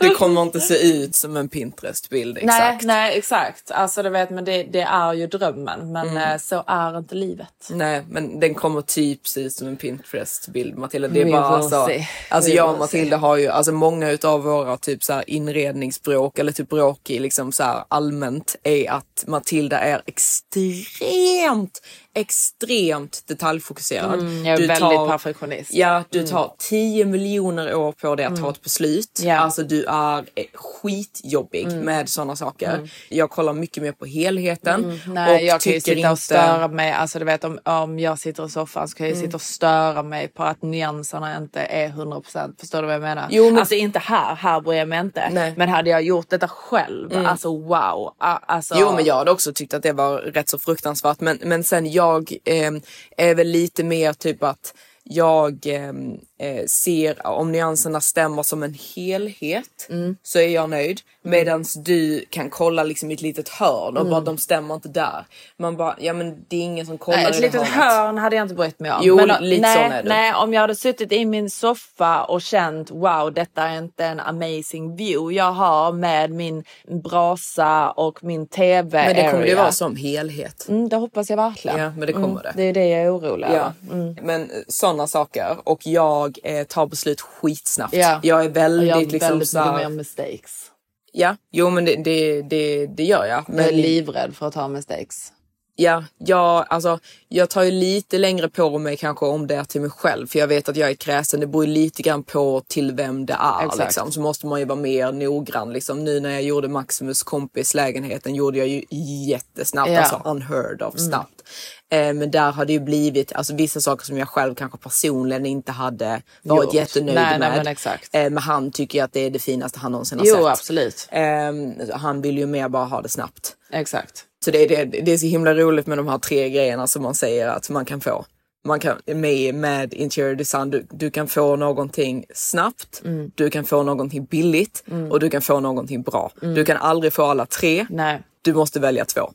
Det kommer inte se ut som en Pinterest-bild exakt. Nej, nej exakt. Alltså du vet men det, det är ju drömmen men Mm. eh, så är inte livet. Nej, men den kommer typ se ut som en Pinterest-bild Matilda. Det är bara alltså, alltså jag och Matilda har ju, alltså många utav våra typ så inredningsbråk eller typ bråk i liksom så allmänt är att Matilda är extremt, extremt detaljfokuserad. Mm, jag är väldigt perfektionist. Ja, du Mm. tar 10 miljoner år på dig att ta Mm. ett beslut. Ja. Alltså du är skitjobbig Mm. med sådana saker. Mm. Jag kollar mycket mer på helheten. Mm, nej, och jag kan ju sitta och störa mig. Alltså du vet om, om jag sitter i soffan så kan jag ju Mm. sitta och störa mig på att nyanserna inte är 100%. Förstår du vad jag menar? Jo, men- Alltså inte här, här bryr jag mig inte. Nej. Men hade jag gjort detta själv, alltså wow. Alltså, Jo men jag hade också tyckt att det var rätt så fruktansvärt men, men sen jag eh, är väl lite mer typ att jag, eh, eh, ser om nyanserna stämmer som en helhet så är jag nöjd. Medans du kan kolla liksom i ett litet hörn och Mm. bara de stämmer inte där. Man bara, ja men det är ingen som kollar Nej, ett litet hörnet. hörn hade jag inte brytt mig om. Jo, Men, lite nej, sån är du. Nej, om jag hade suttit i min soffa och känt wow, detta är inte en amazing view jag har med min brasa och min TV Men det kommer det area. vara som helhet. Mm, det hoppas jag verkligen. Ja, men det kommer mm, det. Det är det jag är orolig Ja, över. men sådana saker och jag eh, tar beslut skitsnabbt. Ja. Jag är väldigt jag har liksom väldigt så här- mistakes. Ja, jo men det, det, det, det gör jag. Men Jag är livrädd för att ta mistakes. Ja, jag, alltså, jag tar ju lite längre på mig kanske om det är till mig själv. För jag vet att jag är kräsen. Det beror ju lite grann på till vem det är. Liksom. Så måste man ju vara mer noggrann. Liksom. Nu när jag gjorde Maximus kompis lägenheten gjorde jag ju jättesnabbt. Ja. Alltså unheard of Mm. snabbt. Eh, men där har det ju blivit alltså, vissa saker som jag själv kanske personligen inte hade varit Gjort. jättenöjd Nej, nej, med. men exakt. Eh, men han tycker ju att det är det finaste han någonsin har Jo, sett. absolut. Eh, han vill ju mer bara ha det snabbt. Exakt. Så det är, det, det är så himla roligt med de här tre grejerna som man säger att man kan få. Man kan, med, med interior design, du, du kan få någonting snabbt, Mm. du kan få någonting billigt Mm. och du kan få någonting bra. Mm. Du kan aldrig få alla tre. Nej. Du måste välja två.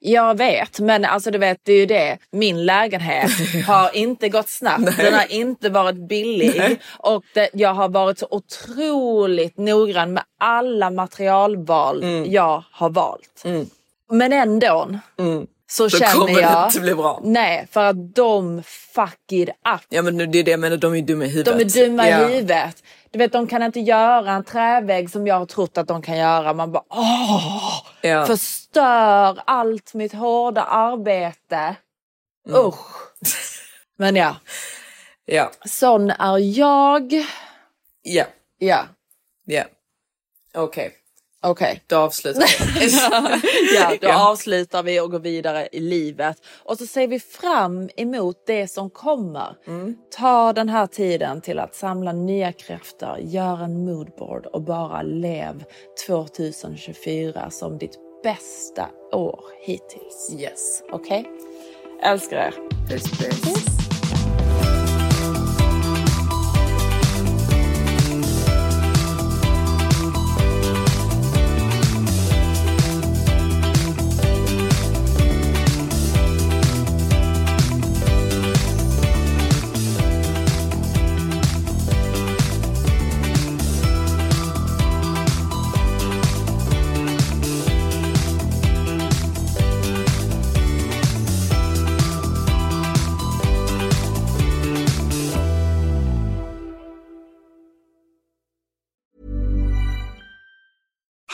Jag vet, men alltså du vet, det är ju det. Min lägenhet har inte gått snabbt. Den har inte varit billig. Nej. Och det, jag har varit så otroligt noggrann med alla materialval Mm. jag har valt. Men ändå så Då känner kommer det jag... inte bli bra. Nej, för att de fuck it up. Ja men det är det jag menar, de är dumma i huvudet. De är dumma Ja. i huvudet. Du vet, de kan inte göra en trävägg som jag har trott att de kan göra. Man bara åh! Ja. Förstör allt mitt hårda arbete. Mm. Usch. Men ja, Ja. sån är jag. Ja. Ja. Ja. Okej. Okej. Då avslutar vi. ja, då avslutar vi och går vidare i livet. Och så ser vi fram emot det som kommer. Mm. Ta den här tiden till att samla nya krafter, gör en moodboard och bara lev 2024 som ditt bästa år hittills. Yes. Okej? Älskar er. Puss puss.